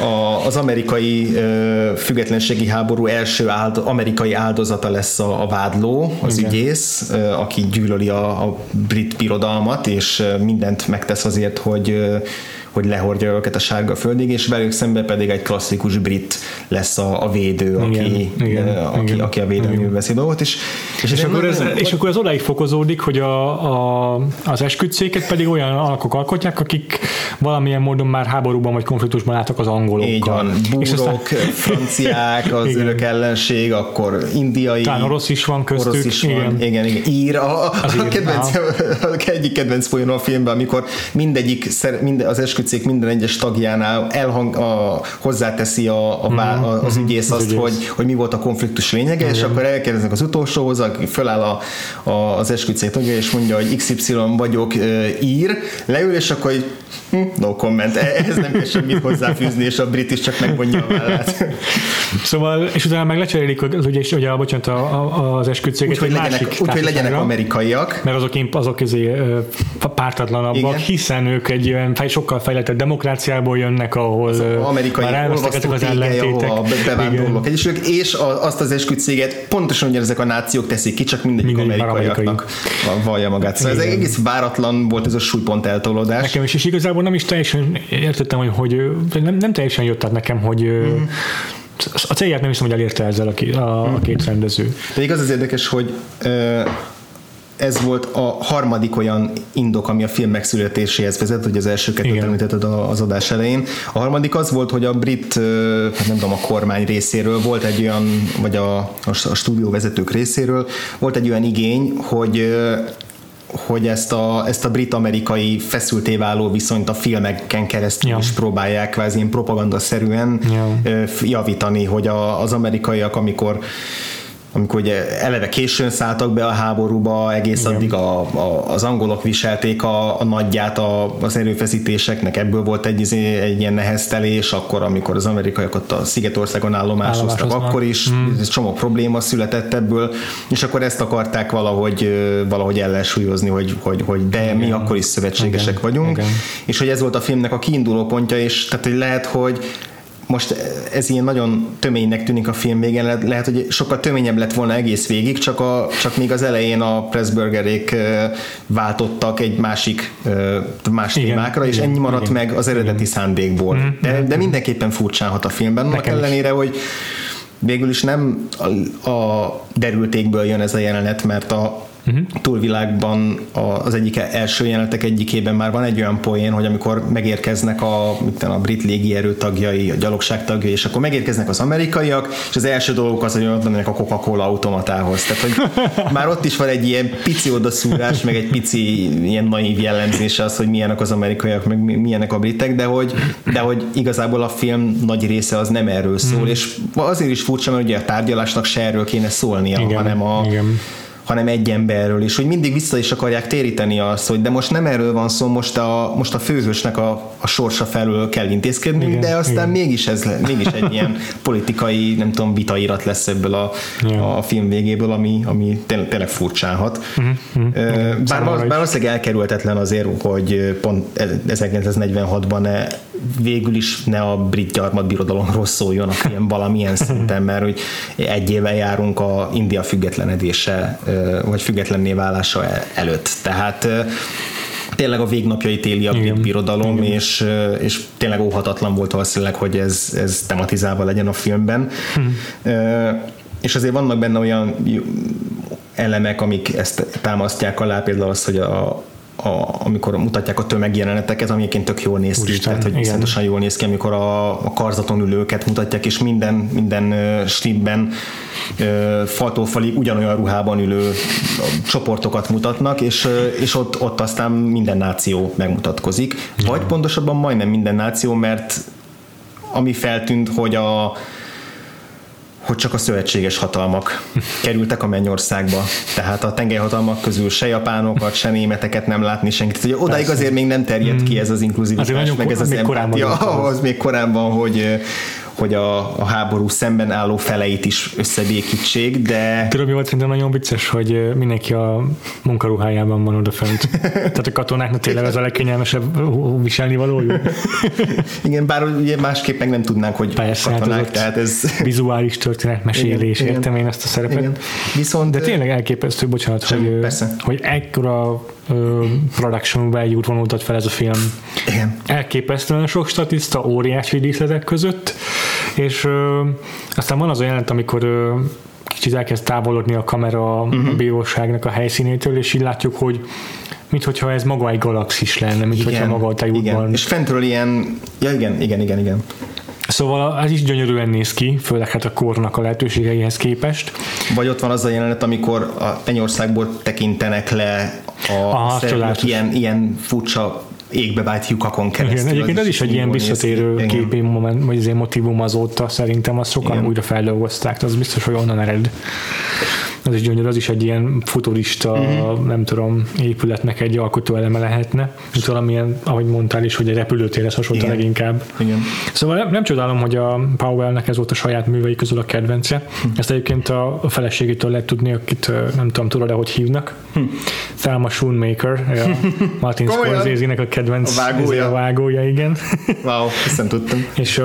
a, az amerikai ö, függetlenségi háború első áld, amerikai áldozata lesz a, a vádló, az Igen. ügyész, ö, aki gyűlöli a, a brit birodalmat, és ö, mindent megtesz azért, hogy hogy lehordja őket a sárga földig, és velük szemben pedig egy klasszikus brit lesz a, a védő, aki, Igen, igen, aki, igen, aki a védelművel veszi dolgot, és, És, egy akkor ez, és akkor ez odáig fokozódik, hogy a, a, az esküdtszéket pedig olyan alakok alkotják, akik valamilyen módon már háborúban vagy konfliktusban álltak az angolokkal. Így van, És aztán- búrok, franciák, az (laughs) Igen. örök ellenség, akkor indiai. Talán orosz is van köztük, Orosz is van, igen. igen, igen. Ír, a, a, a kedvenc, a egyik kedvenc folyón a filmben, amikor mindegyik, minden, az esküdtszék minden egyes tagjánál elhang, a, hozzáteszi a, a, vá- a, az ügyész az azt, ügyész. hogy, hogy mi volt a konfliktus lényege, és akkor elkérdeznek az utolsóhoz, aki föláll a, a, az esküdtszék tagja, és mondja, hogy XY vagyok, ír, leül, és akkor no comment, ehhez nem kell semmit hozzáfűzni, és a brit is csak megvonja a vállát. Szóval, és utána meg lecserélik az, ugye, és ugye, bocsánat, a, a, az esküdtszéget Úgyhogy egy legyenek, másik úgy, hogy legyenek amerikaiak, mert azok, azok közé pártatlanabbak, Igen. hiszen ők egy olyan fej, sokkal fejlettebb demokráciából jönnek, ahol az ö, amerikai már elvesztek az ellentétek. ahova bevándorlók egyesülök, és a, azt az esküdtszéget pontosan ugyanezek a nációk teszik ki, csak mindegyik már amerikaiaknak va- vallja magát. Szóval ez Igen. egész váratlan volt ez a súlypont eltolódás. Nekem is, és igazából nem is teljesen értettem, hogy, hogy nem, nem teljesen jött át nekem, hogy mm. a célját nem hiszem, hogy elérte ezzel a, ki- a, a két rendező. Pedig az az érdekes, hogy ez volt a harmadik olyan indok, ami a film megszületéséhez vezet, hogy az első kettőt említetted az adás elején. A harmadik az volt, hogy a brit, hát nem tudom, a kormány részéről volt egy olyan, vagy a, a, a stúdió vezetők részéről volt egy olyan igény, hogy hogy ezt a, ezt a brit-amerikai feszülté váló viszonyt a filmeken keresztül Ja. is próbálják kvázi ilyen propagandaszerűen Ja. javítani, hogy a, az amerikaiak, amikor amikor ugye eleve későn szálltak be a háborúba, egész Igen. addig a, a, az angolok viselték a, a nagyját a, az erőfeszítéseknek, ebből volt egy, izé- egy ilyen neheztelés, akkor, amikor az amerikaiak ott a Szigetországon állomásoztak, akkor is mm. csomó probléma született ebből, és akkor ezt akarták valahogy, valahogy ellensúlyozni, hogy, hogy, hogy de mi akkor is szövetségesek Igen. vagyunk, Igen. és hogy ez volt a filmnek a kiinduló pontja, és tehát, hogy lehet, hogy most ez ilyen nagyon töménynek tűnik a film végén, lehet, lehet, hogy sokkal töményebb lett volna egész végig, csak, a, csak még az elején a Pressburgerék váltottak egy másik más Igen, témákra, és igen, ennyi maradt igen. meg az eredeti szándékból. De, de mindenképpen furcsán hat a filmben, annak Nekem is. ellenére, hogy végül is nem a, a derültékből jön ez a jelenet, mert a Mhm. Uh-huh. túlvilágban az egyik első jelenetek egyikében már van egy olyan poén, hogy amikor megérkeznek a, tudom, a brit légierő tagjai, a gyalogság tagjai, és akkor megérkeznek az amerikaiak, és az első dolgok az, hogy oda mennek a Coca-Cola automatához. Tehát, hogy (laughs) már ott is van egy ilyen pici odaszúrás, meg egy pici ilyen naív jellemzése az, hogy milyenek az amerikaiak, meg mi- milyenek a britek, de hogy, de hogy igazából a film nagy része az nem erről szól, Mhm. és azért is furcsa, mert ugye a tárgyalásnak se erről kéne szólnia, Igen, hanem a, igen. Hanem egy emberről, és hogy mindig vissza is akarják téríteni azt, hogy de most nem erről van szó, most a, most a főhősnek a, a sorsa felől kell intézkedni, Igen, de aztán igen. mégis ez mégis egy ilyen politikai, nem tudom, vitairat lesz ebből a, a film végéből, ami, ami tényleg, tényleg furcsálhat. Uh-huh, is. bár valószínűleg elkerülhetetlen azért, hogy pont 1946-ban ne, végül is ne a brit gyarmatbirodalomról szóljon a film valamilyen szinten, mert hogy egy éve járunk a India függetlenedése, vagy függetlenné válása e- előtt. Tehát tényleg a végnapjait éli a brit Igen. birodalom, és, ö, és tényleg óhatatlan volt valószínűleg, hogy ez, ez tematizálva legyen a filmben. Ö, És azért vannak benne olyan elemek, amik ezt támasztják alá, például az, hogy a, a, amikor mutatják a tömegjeleneteket, ami egyébként tök jól néz ki, Úristen, tehát hogy viszontosan jól néz ki, amikor a, a karzaton ülőket mutatják, és minden, minden ö, stripben ö, faltól falig ugyanolyan ruhában ülő csoportokat mutatnak, és, ö, és ott, ott aztán minden náció megmutatkozik. Vagy pontosabban majdnem minden náció, mert ami feltűnt, hogy a hogy csak a szövetséges hatalmak kerültek a mennyországba. Tehát a tengelyhatalmak közül se japánokat, se németeket nem látni senkit. Ugye odáig Persze. azért még nem terjed ki ez az inkluzivitás, Azért nagyon meg ez az empátia, az. ahhoz még korábban, hogy hogy a, a háború szemben álló feleit is összebékítsék, de Tudod, mi volt szerintem nagyon vicces, hogy mindenki a munkaruhájában van odafönt. (laughs) Tehát a katonáknak tényleg az a legkényelmesebb viselni valójuk. (laughs) igen, bár ugye másképp meg nem tudnánk, hogy Persze, hát katonák, ott tehát ez Vizuális történetmesélés, Igen, értem én ezt a szerepet. igen. Viszont De tényleg elképesztő, bocsánat, Semmi, hogy, persze. hogy ekkora production value-t vonultat fel ez a film. igen, Elképesztően sok statiszta, óriási díszletek között, és ö, aztán van az a jelent, amikor ö, kicsit elkezd távolodni a kamera uh-huh. a bíróságnak a helyszínétől, és így látjuk, hogy minthogyha ez maga egy galaxis lenne, mint hogyha maga a igen, tejútban. és fentről ilyen, ja igen, igen, igen, igen. Szóval ez is gyönyörűen néz ki, főleg hát a kornak a lehetőségeihez képest. Vagy ott van az a jelenet, amikor a Mennyországból tekintenek le a Aha, ilyen, ilyen furcsa égbe vált lyukakon keresztül. Igen, egyébként ez is egy ilyen visszatérő képi moment, vagy azért motivum azóta szerintem azt sokan Igen. újra feldolgozták, az biztos, hogy onnan ered. Az is gyönyörű, az is egy ilyen futurista, uh-huh. nem tudom, épületnek egy alkotóeleme lehetne. Mint valamilyen, ahogy mondtál is, hogy egy repülőtérhez hasonlít leginkább. Igen. Szóval nem, nem csodálom, hogy a Powellnek ez volt a saját művei közül a kedvence. Hm. Ezt egyébként a, feleségétől lehet tudni, akit nem tudom, tudod hogy hívnak. Thelma Schoonmaker, a (laughs) Martin Hm. Scorsese-nek a kedvenc A vágója? a vágója, igen. (laughs) Wow, ezt nem tudtam. És uh,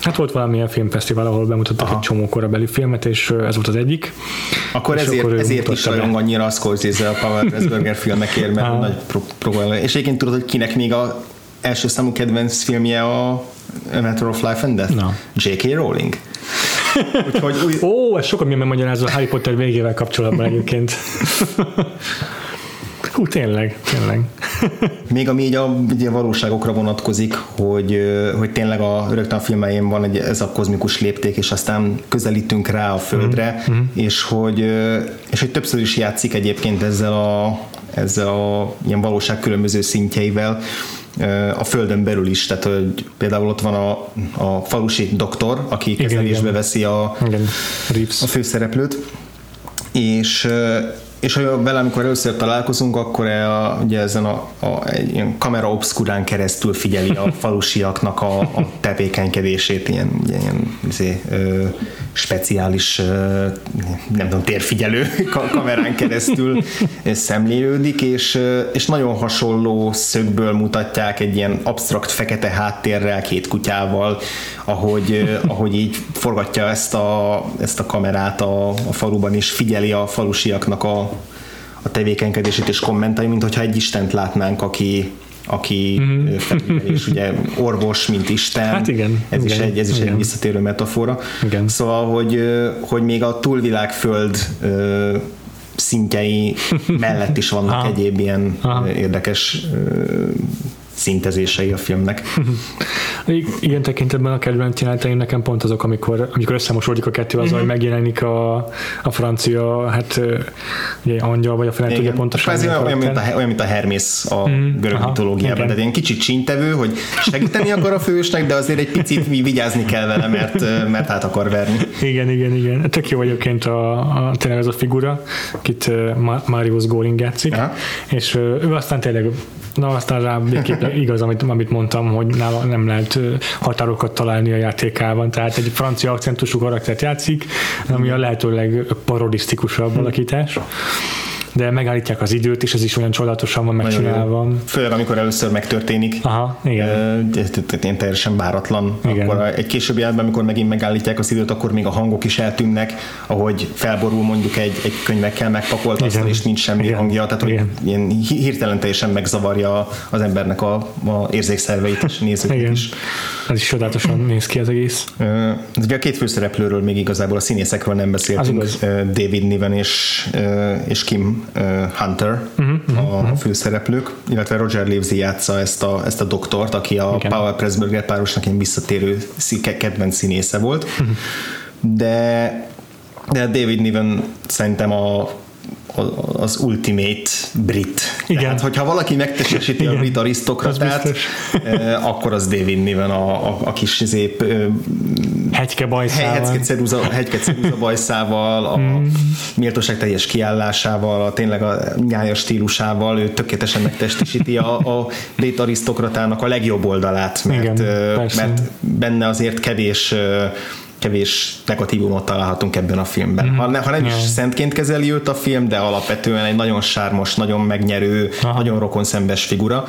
hát volt valamilyen filmfesztivál, ahol bemutattak Aha. egy csomó korabeli filmet, és uh, ez volt az egyik. Akkor ezért, ezért is rajong annyira a Scorsese a Pavel Pressburger filmekért, mert (laughs) nagy pro- pro- És egyébként tudod, hogy kinek még a első számú kedvenc filmje a A Matter of Life and Death? Na. J.K. Rowling. (laughs) Úgyhogy új, Ó, ez sokat minden magyarázza a Harry Potter végével kapcsolatban egyébként. (laughs) Hú, tényleg, tényleg. (laughs) Még ami így a, ugye a valóságokra vonatkozik, hogy, hogy tényleg a rögtön a filmeim van egy, ez a kozmikus lépték, és aztán közelítünk rá a Földre, Mhm, mm-hmm. és, hogy, és hogy többször is játszik egyébként ezzel a, ezzel a ilyen valóság különböző szintjeivel a Földön belül is, tehát hogy például ott van a, a falusi doktor, aki kezelésbe veszi a, Igen, a főszereplőt, és és ha vele, amikor először találkozunk, akkor a, ugye ezen a, a, egy ilyen kamera obskurán keresztül figyeli a (laughs) falusiaknak a, a tevékenykedését, ilyen, ugye, ilyen izé, ö, speciális, ö, nem tudom, térfigyelő (laughs) ka- kamerán keresztül szemlélődik, és, és nagyon hasonló szögből mutatják egy ilyen absztrakt fekete háttérrel, két kutyával, ahogy, ahogy így forgatja ezt a, ezt a kamerát a, a faluban, és figyeli a falusiaknak a, a tevékenykedését és kommentálja, mint hogyha egy Istent látnánk, aki aki mm-hmm. felügyel, és ugye orvos, mint Isten. Hát igen, Ez igen, is egy, ez is egy igen. visszatérő metafora. Igen. Szóval, hogy, hogy még a túlvilágföld ö, szintjei mellett is vannak Aha. egyéb ilyen Aha. érdekes szintezései a filmnek. (laughs) Ilyen tekintetben a kedvenc jeleneteim nekem pont azok, amikor, amikor összemosódik a kettő, az, hogy megjelenik a, a francia, hát ugye angyal, vagy a fele tudja pontosan. Kvázi milyen olyan, mint a, olyan, mint a Hermész a görög aha, mitológiában. igen. Tehát ilyen kicsit csíntevő, hogy segíteni akar a fősnek, de azért egy picit mi vigyázni kell vele, mert, mert át akar verni. Igen, igen, igen. Tök jó egyébként a, a, tényleg ez a figura, akit Ma- Marius Góling játszik, Aha. és ő aztán tényleg Na, aztán rá igaz, amit, amit mondtam, hogy nála nem lehet határokat találni a játékában, tehát egy francia akcentusú karaktert játszik, ami a lehető legparodisztikusabb alakítás. De megállítják az időt, és ez is olyan csodálatosan van megcsinálva. Főleg, amikor először megtörténik. Aha, igen. Ez- ez Ilyen teljesen váratlan. Igen. Akkor egy későbbi jelentben, amikor megint megállítják az időt, akkor még a hangok is eltűnnek, ahogy felborul mondjuk egy, egy könyvekkel megpakolt asztal, és nincs semmi Igen. hangja, tehát hogy Igen. ilyen hi- hirtelen teljesen megzavarja az embernek a, a érzékszerveit és nézőket Igen. is. Ez is csodálatosan néz ki az egész. Ö, Ugye a két főszereplőről még igazából a színészekről nem beszéltünk. David Niven és, és Kim Hunter Mhm, a főszereplők, illetve Roger Livesey játsza ezt a, ezt a doktort, aki a Igen. Powell Pressburger párosnak ilyen visszatérő kedvenc színésze volt. Mhm. De, de David Niven szerintem a- az ultimate brit. Igen. Tehát, hogyha valaki megtestesíti a brit arisztokratát, eh, akkor az David Niven a, a, a kis zép, Hegyke bajszával. hegyke ceruza, hegyke ceruza bajszával, a Mm. méltóság teljes kiállásával, a tényleg a nyájas stílusával, ő tökéletesen megtestesíti a, a brit arisztokratának a legjobb oldalát, mert, Igen, persze. mert benne azért kevés kevés negatívumot találhatunk ebben a filmben. Mhm. Ha, ne, ha nem is szentként kezeli őt a film, de alapvetően egy nagyon sármos, nagyon megnyerő, Aha. nagyon rokonszenves figura.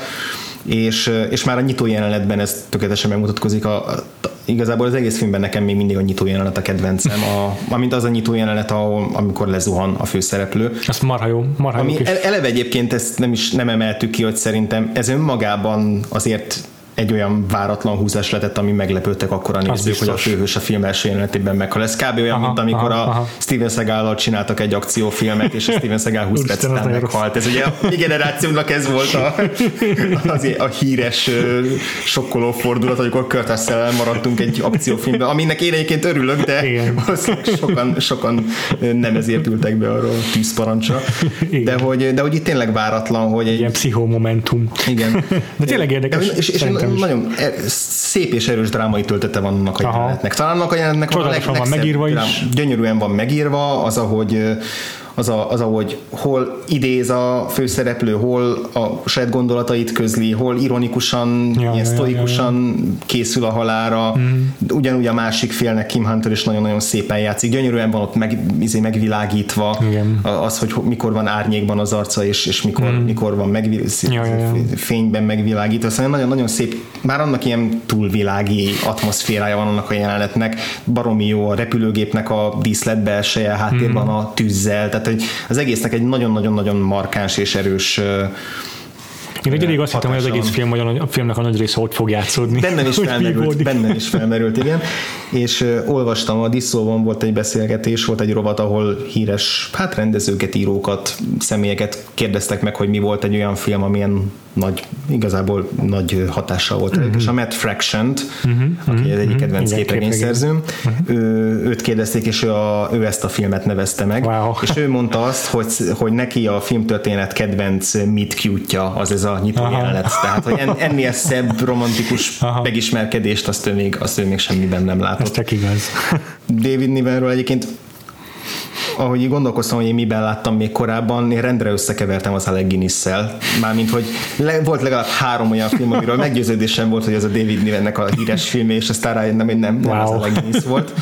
És, és már a nyitó jelenetben ez tökéletesen megmutatkozik. A, a, igazából az egész filmben nekem még mindig a nyitó jelenet a kedvencem, a, amint az a nyitó jelenet, ahol, amikor lezuhan a főszereplő. Az marha jó, marha jó Ami kis. el- eleve egyébként ezt nem is nem emeltük ki, hogy szerintem ez önmagában azért egy olyan váratlan húzás lehetett, ami meglepődtek akkor a nézők, hogy a főhős a film első jelenetében meghal. Ez kb. olyan, Aha, mint amikor aha, a aha. Steven seagal csináltak egy akciófilmet, és a Steven Seagal 20 perc után meghalt. Ez ugye a mi generációnak ez volt a, (laughs) az, a híres sokkoló fordulat, amikor Kurt maradtunk egy akciófilmben, aminek én egyébként örülök, de sokan, sokan nem ezért ültek be arra a tűzparancsra. Igen. De hogy, de hogy itt tényleg váratlan, hogy egy, Ilyen pszichomomentum. igen. De tényleg érdekes, És, és szerintem is. nagyon e- szép és erős drámai töltete van annak a jelenetnek. Talán annak a jelenetnek van a leg, van megírva is. drám- Gyönyörűen van megírva, az, ahogy az, a, az, ahogy hol idéz a főszereplő, hol a saját gondolatait közli, hol ironikusan, Ja, ilyen ja, ja, sztoikusan készül a halára. Mm. Ugyanúgy a másik félnek Kim Hunter is nagyon-nagyon szépen játszik. Gyönyörűen van ott meg, izé megvilágítva Igen. A- az, hogy ho- mikor van árnyékban az arca, és, és mikor, mm. mikor van megvi- Ja, ja, ja. fényben megvilágítva. Szóval nagyon-nagyon szép, már annak ilyen túlvilági atmoszférája van annak a jelenetnek. Baromi jó a repülőgépnek a díszlet belseje, háttérben Mhm. a tűzzel, tehát hogy az egésznek egy nagyon-nagyon-nagyon markáns és erős Én egy ideig azt hittem, hogy az egész film, vagy a filmnek a nagy része ott fog játszódni. Bennem is (laughs) felmerült, bennem is felmerült, igen. És uh, olvastam, a Diszóban volt egy beszélgetés, volt egy rovat, ahol híres, hát rendezőket, írókat, személyeket kérdeztek meg, hogy mi volt egy olyan film, amilyen nagy, igazából nagy hatással volt. Uh-huh. És a Matt Fraction, uh-huh. aki az egyik kedvenc Mhm. Igen, képregényszerzőm, ő, őt kérdezték, és ő, a, ő ezt a filmet nevezte meg. Wow. És ő mondta azt, hogy, hogy neki a filmtörténet kedvenc cute-ja az ez a nyitó Aha. jelenet. Tehát, hogy en, ennél szebb romantikus Aha. megismerkedést azt ő még, azt ő még semmiben nem Ez látott. csak igaz. David Nivenről egyébként ahogy így gondolkoztam, hogy én miben láttam még korábban, én rendre összekevertem az Alec Guinness-szel. Mármint, hogy le, volt legalább három olyan film, amiről (laughs) meggyőződésem volt, hogy ez a David Nivennek a híres filmje, és aztán rájöttem, hogy nem, nem Wow. az Alec Guinness volt.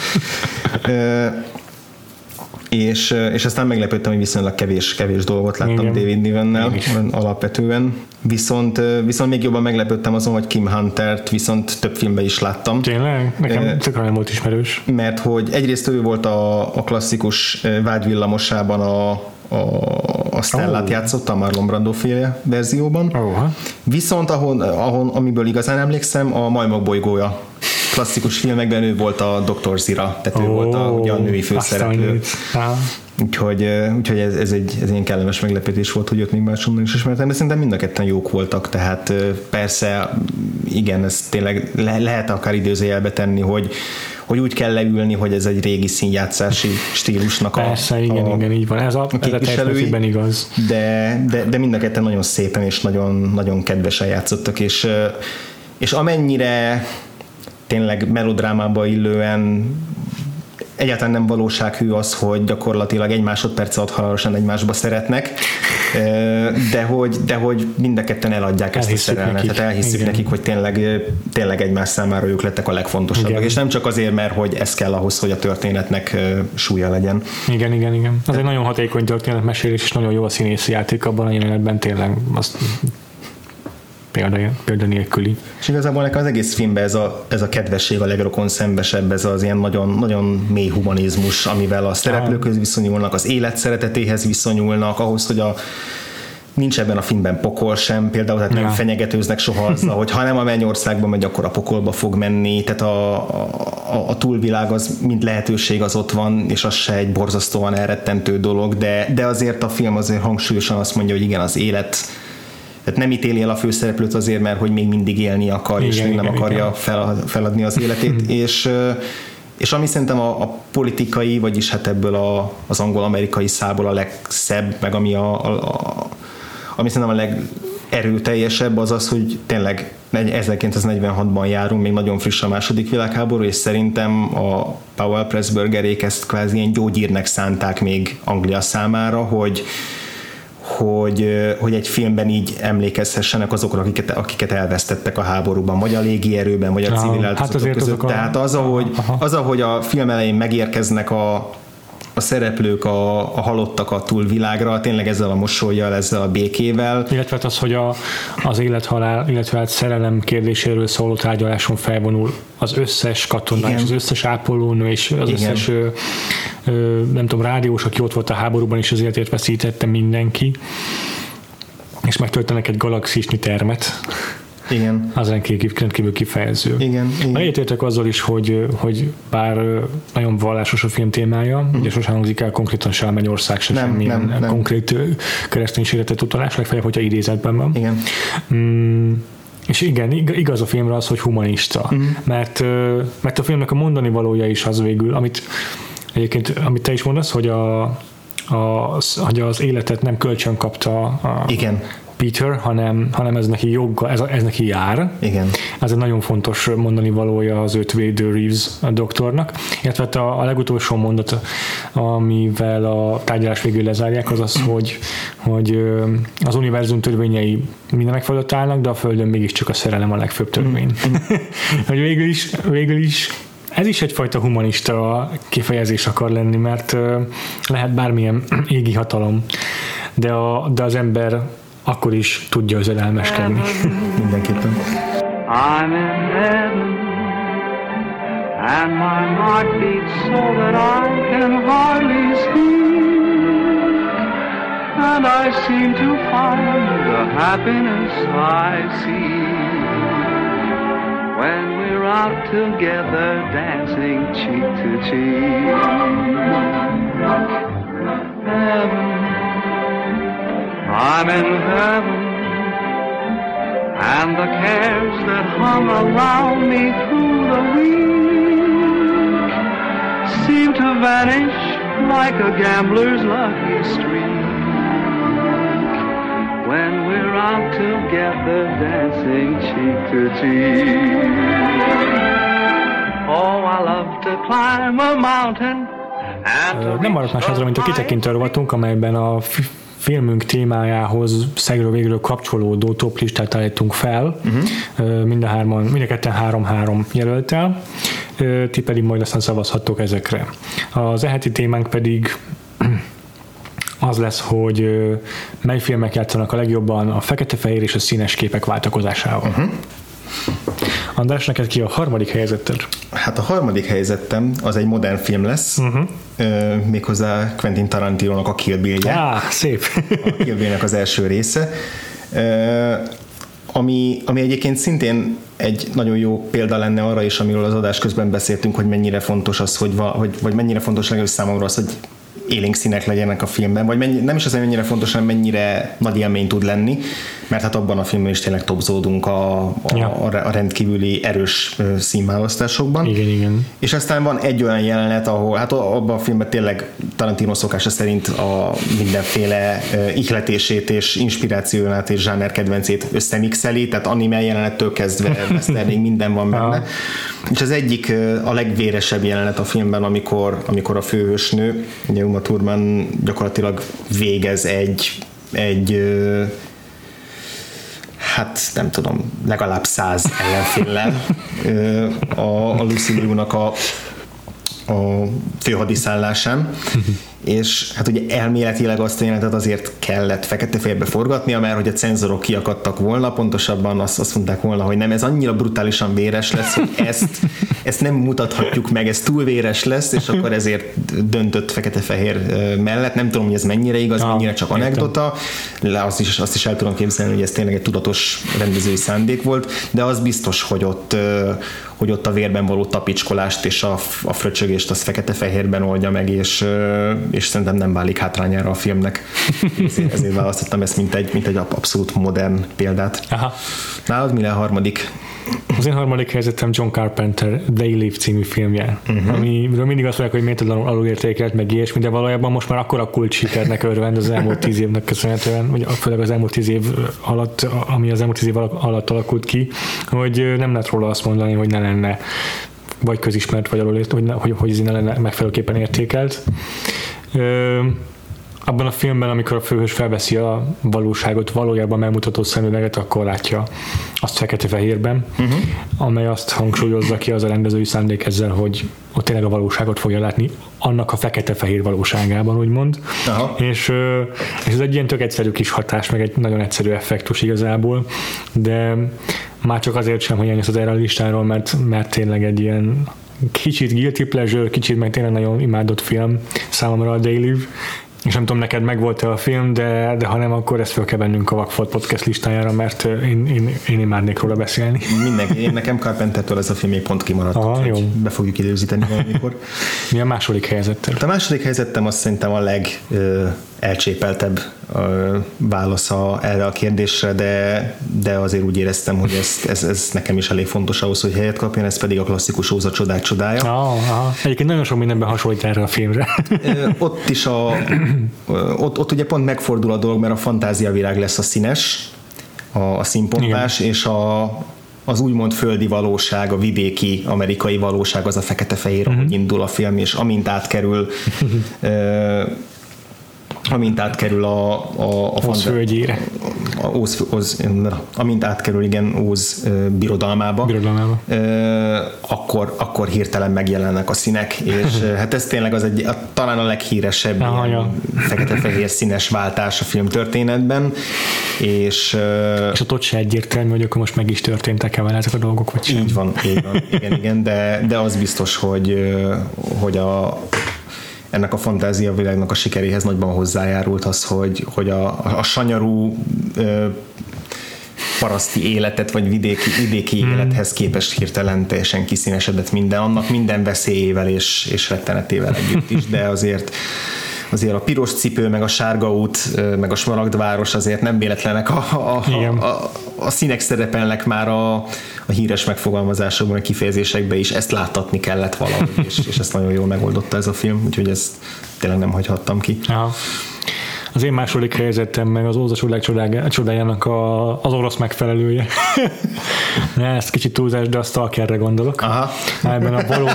És, és aztán meglepődtem, hogy viszonylag kevés, kevés dolgot láttam Igen. David Nivennel alapvetően. Viszont, viszont még jobban meglepődtem azon, hogy Kim Huntert viszont több filmben is láttam. Tényleg? Nekem tökre nem volt ismerős. mert hogy egyrészt ő volt a, a klasszikus vágyvillamosában a, a, a Stellát Oh. játszotta a Marlon Brando féle verzióban. Óha. Viszont ahon, ahon, amiből igazán emlékszem, a Majmok bolygója klasszikus filmekben ő volt a Dr. Zira, tehát ő Ó, volt a, ugye a női főszereplő. Úgyhogy, úgyhogy ez, ez, egy, ez egy kellemes meglepetés volt, hogy ott még másonnan is ismertem, de szerintem mind a ketten jók voltak, tehát persze, igen, ez tényleg le, lehet akár időzőjelbe tenni, hogy, hogy úgy kell leülni, hogy ez egy régi színjátszási stílusnak a, Persze, igen, a, igen, így van. Ez a, ez a igaz. de, de, de mind a ketten nagyon szépen és nagyon, nagyon kedvesen játszottak, és, és amennyire tényleg melodrámába illően egyáltalán nem valósághű az, hogy gyakorlatilag egy másodperc alatt halálosan egymásba szeretnek, de hogy, de hogy mind a ketten eladják ezt a Elhisszük szerelmet, nekik. tehát elhiszük Igen. nekik, hogy tényleg, tényleg egymás számára ők lettek a legfontosabbak, Igen. és nem csak azért, mert hogy ez kell ahhoz, hogy a történetnek súlya legyen. Igen, igen, igen. Ez egy nagyon hatékony történetmesélés, és nagyon jó a színészi játék abban a jelenetben, tényleg azt példa, példa nélküli. És igazából nekem az egész filmben ez a, ez a kedvesség a legrokon szembesebb, ez az ilyen nagyon, nagyon mély humanizmus, amivel a szereplőkhöz viszonyulnak, az élet szeretetéhez viszonyulnak, ahhoz, hogy a nincs ebben a filmben pokol sem, például tehát nem Ja. fenyegetőznek soha azzal, hogy ha nem a mennyországba megy, akkor a pokolba fog menni, tehát a, a, a túlvilág az mind lehetőség az ott van, és az se egy borzasztóan elrettentő dolog, de, de azért a film azért hangsúlyosan azt mondja, hogy igen, az élet tehát nem ítéli el a főszereplőt azért, mert hogy még mindig élni akar, és Igen, még nem igen, akarja igen. fel, feladni az életét, (laughs) és és ami szerintem a, a politikai, vagyis hát ebből a, az angol-amerikai szából a legszebb, meg ami a, a, a ami szerintem a legerőteljesebb az az, hogy tényleg 1946-ban járunk, még nagyon friss a második világháború, és szerintem a Powell Pressburgerék ezt kvázi ilyen gyógyírnek szánták még Anglia számára, hogy, hogy, hogy egy filmben így emlékezhessenek azokra, akiket, akiket elvesztettek a háborúban, vagy a légierőben, vagy a civil hát áldozatok azért között. azok a- Tehát az, ahogy, Aha. az, ahogy a film elején megérkeznek a, a szereplők a, a halottak a túlvilágra, tényleg ezzel a mosolyjal, ezzel a békével, Illetve hát az, hogy a, az élethalál, illetve hát szerelem kérdéséről szóló tárgyaláson felvonul az összes katona, Igen. és az összes ápolónő, és az Igen. összes ö, ö, nem tudom, rádiós, aki ott volt a háborúban, és az életét veszítette mindenki, és megtöltenek egy galaxisnyi termet, igen, az rendkívül, rendkívül kifejező. igen, igen. Egyetértek azzal is, hogy, hogy bár nagyon vallásos a film témája, ugye sosem hangzik el konkrétan se a mennyország, se Mhm. Nem, semmilyen nem, nem. konkrét ö, kereszténységetet utalás, legfeljebb, hogyha idézetben van. igen. Mm, és igen, ig- igaz a filmre az, hogy humanista, mm. mert, mert a filmnek a mondani valója is az végül, amit egyébként, amit te is mondasz, hogy a, a, hogy az életet nem kölcsön kapta a Igen, Peter, hanem, hanem ez neki jogga, ez, ez neki jár, igen. ez egy nagyon fontos mondani valója az őt védő Reeves a doktornak, illetve hát a, a legutolsó mondat, amivel a tárgyalás végül lezárják, az az, hogy, hogy az univerzum törvényei mindenek fölött állnak, de a Földön mégiscsak a szerelem a legfőbb törvény. (laughs) hogy végül is, végül is ez is egyfajta humanista kifejezés akar lenni, mert lehet bármilyen égi hatalom, de, a, de az ember akkor is tudja özedelmeskedni. Mindenképpen. I'm in heaven, and my heart beats so that I can hardly speak. And I seem to find the happiness I seek when we're out together dancing cheek to cheek. Heaven, I'm in heaven. And the cares that hung around me through the week seem to vanish like a gambler's lucky streak when we're out together dancing cheek to cheek. Oh, I love to climb a mountain Nem maradt más hátra, mint a kitekintő rovatunk, amelyben a filmünk témájához szegről végről kapcsolódó top listát állítunk fel. Uh-huh. Mind a hárman, mind a ketten három-három jelöltel. Ti pedig majd aztán szavazhattok ezekre. Az eheti témánk pedig az lesz, hogy mely filmek játszanak a legjobban a fekete-fehér és a színes képek váltakozásával. Uh-huh. András, neked ki a harmadik helyezetted? Hát a harmadik helyzetem az egy modern film lesz, uh-huh. méghozzá Quentin Tarantinónak a Kill Bill-je. Á, szép. a Kill Bill-nek az első része, Ö, ami, ami egyébként szintén egy nagyon jó példa lenne arra is, amiről az adás közben beszéltünk, hogy mennyire fontos az, hogy, va, hogy vagy mennyire fontos legalábbis számomra az, hogy élénk színek legyenek a filmben, vagy mennyi, nem is az, hogy mennyire fontos, hanem mennyire nagy élmény tud lenni, mert hát abban a filmben is tényleg topzódunk a, a, Ja. a rendkívüli erős színválasztásokban. Igen, igen. És aztán van egy olyan jelenet, ahol hát abban a filmben tényleg Tarantino szokása szerint a mindenféle ihletését és inspirációját és zsáner kedvencét összemixeli, tehát anime jelenettől kezdve (laughs) westernig minden van benne. És az egyik a legvéresebb jelenet a filmben, amikor, amikor a főhősnő, ugye Uma Thurman gyakorlatilag végez egy, egy hát nem tudom, legalább száz ellenféllel. A, a Lucy Liu-nak a, a főhadiszállásán, és hát ugye elméletileg azt a jelenetet azért kellett fekete-fehérbe forgatnia, mert hogy a cenzorok kiakadtak volna, pontosabban azt, azt mondták volna, hogy nem, ez annyira brutálisan véres lesz, hogy ezt, ezt nem mutathatjuk meg, ez túl véres lesz, és akkor ezért döntött fekete-fehér mellett. Nem tudom, hogy ez mennyire igaz, Ah, mennyire csak anekdota, le azt is, azt is el tudom képzelni, hogy ez tényleg egy tudatos rendezői szándék volt, de az biztos, hogy ott, hogy ott a vérben való tapicskolást és a, a fröcsögést az fekete-fehérben oldja meg, és, és szerintem nem válik hátrányára a filmnek. (laughs) Ezért, ezért választottam ezt, mint egy, mint egy abszolút modern példát. Aha. Nálad mi a harmadik? Az én harmadik helyzetem John Carpenter They Live című filmje, uh-huh. amiről mindig azt mondják, hogy méltatlanul alulértékelt, meg ilyesmi, de valójában most már akkora kult sikernek örvend az elmúlt tíz évnek köszönhetően, vagy főleg az elmúlt tíz év alatt, ami az elmúlt tíz év alatt alakult ki, hogy nem lehet róla azt mondani, hogy ne lenne vagy közismert, vagy alulért, hogy, hogy, hogy ez ne lenne megfelelőképpen értékelt. Ö, abban a filmben, amikor a főhős felveszi a valóságot, valójában megmutató szemüveget, akkor látja azt fekete-fehérben, uh-huh. amely azt hangsúlyozza ki az a rendezői szándék ezzel, hogy ott tényleg a valóságot fogja látni, annak a fekete-fehér valóságában, úgymond. Aha. És, és ez egy ilyen tök egyszerű kis hatás, meg egy nagyon egyszerű effektus igazából, de már csak azért sem, hogy az erre a listáról, mert, mert tényleg egy ilyen kicsit guilty pleasure, kicsit meg tényleg nagyon imádott film számomra a Daily, és nem tudom, neked megvolt-e a film, de, de ha nem, akkor ezt fel kell vennünk a Vakfolt Podcast listájára, mert én, én, én imádnék róla beszélni. Mindenki, én nekem Carpentertől ez a film még pont kimaradt, Aha, jó. be fogjuk időzíteni valamikor. Mi a második helyzettel? A második helyzetem azt szerintem a leg ö, elcsépeltebb válasza erre a kérdésre, de, de azért úgy éreztem, hogy ez, ez, ez nekem is elég fontos ahhoz, hogy helyet kapjon, ez pedig a klasszikus Óza csodák csodája. Ah, aha. Egyébként nagyon sok mindenben hasonlít erre a filmre. Ott is a, ott, ott ugye pont megfordul a dolog, mert a fantáziavilág lesz a színes, a, a színpompás, és a, az úgymond földi valóság, a vidéki amerikai valóság az a fekete-fehér, uh-huh. ahogy indul a film, és amint átkerül (laughs) amint átkerül a, a, a fanta- földjére, a Óz, Óz, amint átkerül igen Óz birodalmába, birodalmába. Ö, akkor, akkor hirtelen megjelennek a színek, és hát ez tényleg az egy, a, talán a leghíresebb Aha, ja. fekete-fehér színes váltás a film történetben, és ö, És ott ott se egyértelmű, hogy akkor most meg is történtek-e vele ezek a dolgok, vagy sem. így van, így van, igen, igen, de, de az biztos, hogy, hogy a, ennek a fantázia világnak a sikeréhez nagyban hozzájárult az, hogy, hogy a, a, a sanyarú ö, paraszti életet, vagy vidéki, vidéki hmm. élethez képest hirtelen teljesen kiszínesedett minden, annak minden veszélyével és, és rettenetével együtt is, de azért azért a piros cipő, meg a sárga út, meg a smaragdváros azért nem véletlenek a, a, a, a, a színek szerepelnek már a, a híres megfogalmazásokban, a kifejezésekben is, ezt láttatni kellett valahogy, és, és ezt nagyon jól megoldotta ez a film, úgyhogy ezt tényleg nem hagyhattam ki. Aha. Az én második helyzetem meg az Óza csodájának a, az orosz megfelelője. (laughs) ne, ez kicsit túlzás, de a Stalkerre gondolok. Aha. Ebben a valós...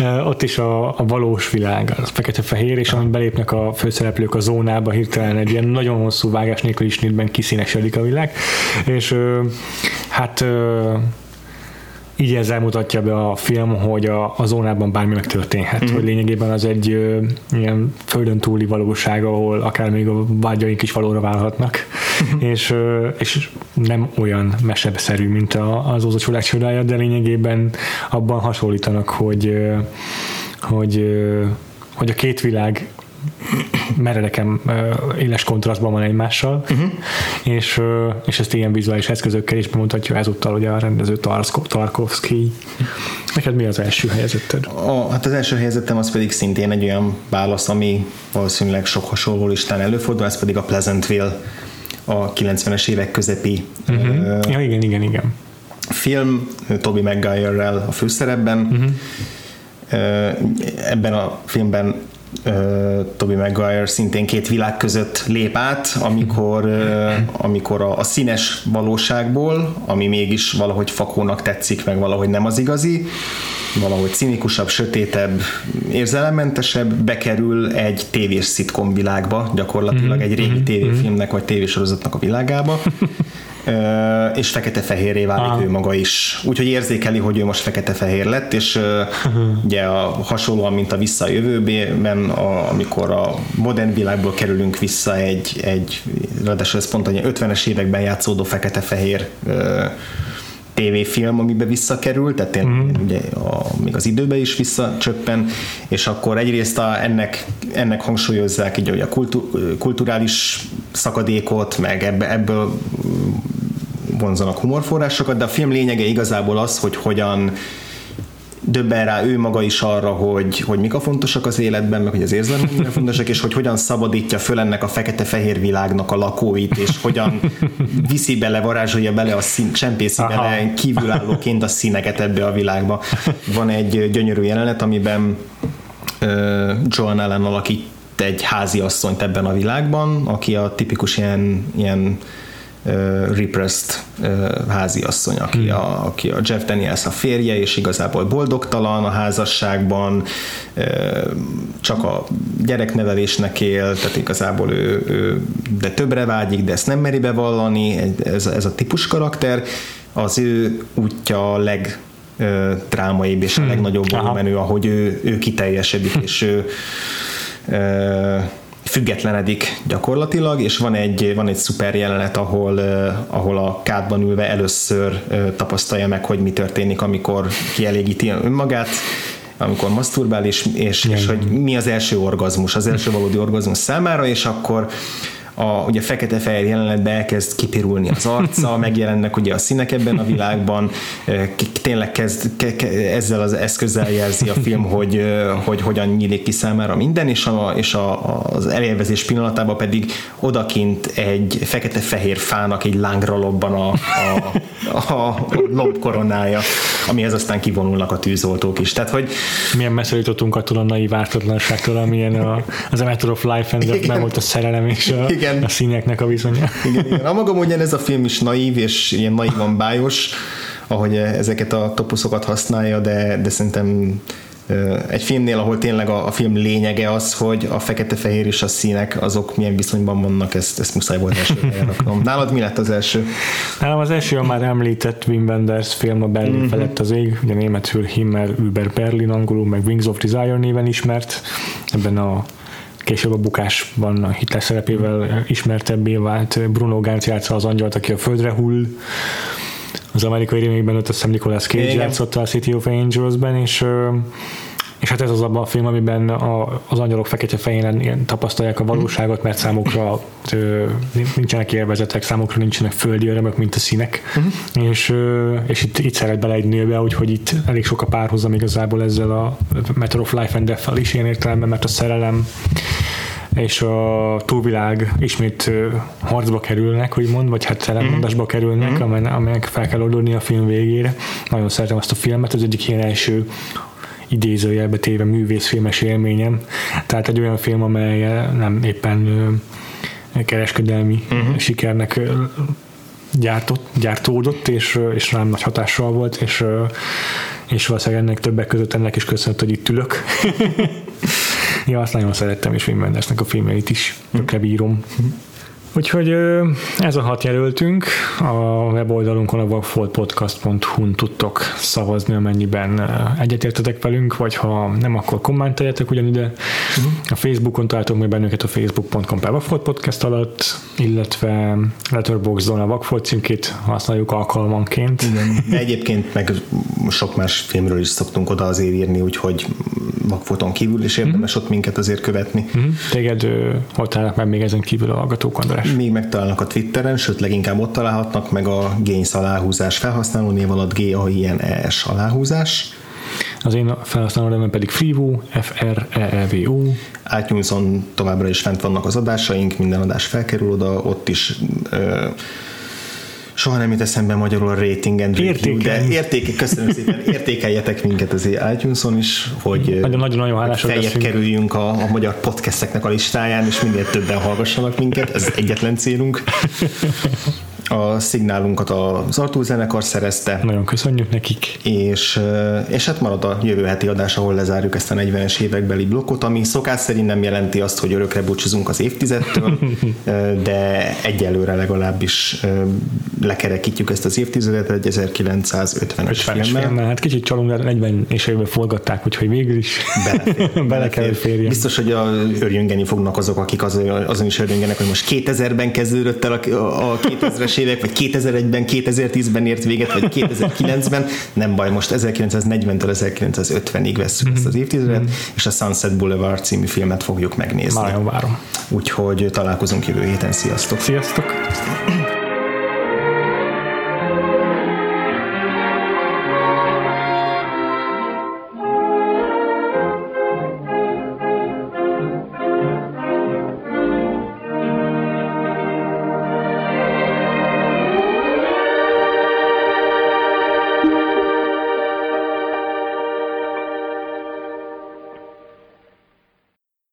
(laughs) Ott is a, a valós világ, az fekete-fehér, és amint belépnek a főszereplők a zónába, hirtelen egy ilyen nagyon hosszú vágás nélküli snitben kiszínesedik a világ, és hát így ezzel mutatja be a film, hogy a, a zónában bármi megtörténhet, mm. hogy lényegében az egy ö, ilyen földön túli valóság, ahol akár még a vágyaink is valóra válhatnak, és, ö, és nem olyan mesebeszerű, mint a, az Óza csodák csodája, de lényegében abban hasonlítanak, hogy, ö, hogy, ö, hogy a két világ meredeken éles kontrasztban van egymással, uh-huh. és, és ezt ilyen vizuális eszközökkel is bemutatja ezúttal ugye a rendező Tarkovsky. Neked mi az első helyezetted? A, hát az első helyezettem az pedig szintén egy olyan válasz, ami valószínűleg sok hasonló listán előfordul, ez pedig a Pleasantville a 90-es évek közepi Uh-huh. ö, Ja, igen, igen, igen. film, Toby Maguire-rel a főszerepben. Uh-huh. Ebben a filmben ö, Toby Maguire szintén két világ között lép át, amikor, ö, amikor a, a színes valóságból, ami mégis valahogy fakónak tetszik, meg valahogy nem az igazi, valahogy cinikusabb, sötétebb, érzelemmentesebb, bekerül egy tévés szitkom világba, gyakorlatilag egy régi tévéfilmnek vagy tévésorozatnak a világába, és fekete-fehérré válik Aha. ő maga is. Úgyhogy érzékeli, hogy ő most fekete-fehér lett, és ö, ugye a, hasonlóan, mint a Vissza a jövőben, a, amikor a modern világból kerülünk vissza egy, egy ráadásul ez pont egy 50-es években játszódó fekete-fehér ö, tévéfilm, amiben visszakerül, tehát mm. ugye a, még az időbe is visszacsöppen, és akkor egyrészt a, ennek, ennek hangsúlyozzák így, hogy a kultu, kulturális szakadékot, meg ebbe, ebből vonzanak humorforrásokat, de a film lényege igazából az, hogy hogyan döbben rá ő maga is arra, hogy, hogy mik a fontosak az életben, meg hogy az érzelmek fontosak, és hogy hogyan szabadítja föl ennek a fekete-fehér világnak a lakóit, és hogyan viszi bele, varázsolja bele a szín, csempészi Aha. bele kívülállóként a színeket ebbe a világba. Van egy gyönyörű jelenet, amiben uh, Joan Allen alakít egy házi asszonyt ebben a világban, aki a tipikus ilyen, ilyen uh, repressed háziasszony, aki, a, aki a Jeff Daniels a férje, és igazából boldogtalan a házasságban, csak a gyereknevelésnek él, tehát igazából ő, ő de többre vágyik, de ezt nem meri bevallani, ez, ez a típus karakter, az ő útja a leg drámaibb és a legnagyobb Aha. volumenű, ahogy ő, ő kiteljesedik, (laughs) és ő függetlenedik gyakorlatilag, és van egy, van egy szuper jelenet, ahol, ahol a kádban ülve először tapasztalja meg, hogy mi történik, amikor kielégíti önmagát, amikor masturbál, és, és, és hogy mi az első orgazmus, az első valódi orgazmus számára, és akkor a ugye fekete-fehér jelenetben elkezd kipirulni az arca, (laughs) megjelennek ugye a színek ebben a világban, tényleg kezd, ke, ke, ezzel az eszközzel jelzi a film, hogy, hogy hogyan nyílik ki számára minden, és, a, és a, az elélvezés pillanatában pedig odakint egy fekete-fehér fának egy lángra lobban a, a, a lombkoronája, amihez aztán kivonulnak a tűzoltók is. Tehát, hogy Milyen messze jutottunk attól a naív ártatlanságtól, amilyen a, az A Matter of Life and Igen. nem volt a szerelem és a, Igen. A színeknek a viszonya. Igen, igen. A ugyan ez a film is naív, és ilyen naívan bájos, ahogy ezeket a topuszokat használja, de, de szerintem egy filmnél, ahol tényleg a, a film lényege az, hogy a fekete-fehér és a színek azok milyen viszonyban vannak, ezt, ezt muszáj volt első helyen raknom. Nálad mi lett az első? Nálam az első a már említett Wim Wenders film a Berlin mm-hmm. felett az ég, ugye németül Himmel über Berlin, angolul meg Wings of Desire néven ismert. Ebben a később a bukásban a Hitler szerepével ismertebbé vált Bruno Ganz játsza az angyalt, aki a földre hull. Az amerikai remake-ben ott azt hiszem Nicolas Cage Igen. játszotta a City of Angels-ben, és és hát ez az abban a film, amiben a, az angyalok fekete-fehéren ilyen tapasztalják a valóságot, mert számukra ö, nincsenek élvezetek, számukra nincsenek földi örömök, mint a színek. Uh-huh. És, ö, és itt, itt szeret bele egy nőbe, úgyhogy itt elég sok a párhuzam igazából ezzel a Matter of Life and Death-fel is ilyen értelemben, mert a szerelem és a túlvilág ismét harcba kerülnek, hogy mond, vagy hát ellenmondásba kerülnek, mm-hmm. amelyek fel kell oldódni a film végére. Nagyon szeretem azt a filmet, ez egyik ilyen első idézőjelbe téve művészfilmes élményem. Tehát egy olyan film, amely nem éppen kereskedelmi uh-huh. sikernek gyártott, gyártódott, és, és rám nagy hatással volt, és, és valószínűleg ennek többek között ennek is köszönhet, hogy itt ülök. (laughs) ja, azt nagyon szerettem, és Wim Wendersnek a filmjeit is tökre bírom. Úgyhogy ez a hat jelöltünk. A weboldalunkon a vagfoltpodcast.hu-n tudtok szavazni, amennyiben egyetértetek velünk, vagy ha nem, akkor kommenteljetek ugyanide. A Facebookon találtok meg bennünket a facebook.com per podcast alatt, illetve Letterboxdon a Vagfolt címkét használjuk alkalmanként. Igen. De egyébként meg sok más filmről is szoktunk oda azért írni, úgyhogy Magfoton kívül, és érdemes ott minket azért követni. Hm? Téged hol találnak meg még ezen kívül a hallgatók, András? Még megtalálnak a Twitteren, sőt leginkább ott találhatnak meg a Gains aláhúzás felhasználó név alatt g a i n e s aláhúzás. Az én felhasználó nevem pedig Frivu, f r e e v u iTunes-on továbbra is fent vannak az adásaink, minden adás felkerül oda, ott is ö, soha nem jut eszembe magyarul a rating and review, de Értékelni. érték, köszönöm szépen, (laughs) értékeljetek minket az iTunes-on is, hogy Nagyon-nagyon hálásak feljebb kerüljünk a, a magyar podcasteknek a listáján, és minél többen hallgassanak minket, ez egyetlen célunk. A szignálunkat az Artúr zenekar szerezte, Nagyon köszönjük nekik. és, és hát marad a jövő heti adás, ahol lezárjuk ezt a 40-es évekbeli blokkot, ami szokás szerint nem jelenti azt, hogy örökre búcsúzunk az évtizedtől, (laughs) de egyelőre legalábbis lekerekítjük ezt az évtizedet egy 1950-es 50-es filmmel. filmmel. Hát kicsit csalunk, de 40 és évben forgatták, úgyhogy végül is Belefér, (laughs) bele kell, hogy férjen. Biztos, hogy a örjöngeni fognak azok, akik az, azon is örjöngenek, hogy most 2000-ben kezdődött el a, a 2000-es évek, vagy 2001-ben, 2010-ben ért véget, vagy 2009-ben. Nem baj, most 1940-től 1950-ig vesszük ezt az évtizedet, és a Sunset Boulevard című filmet fogjuk megnézni. Nagyon várom. Úgyhogy találkozunk jövő héten. Sziasztok! Sziasztok!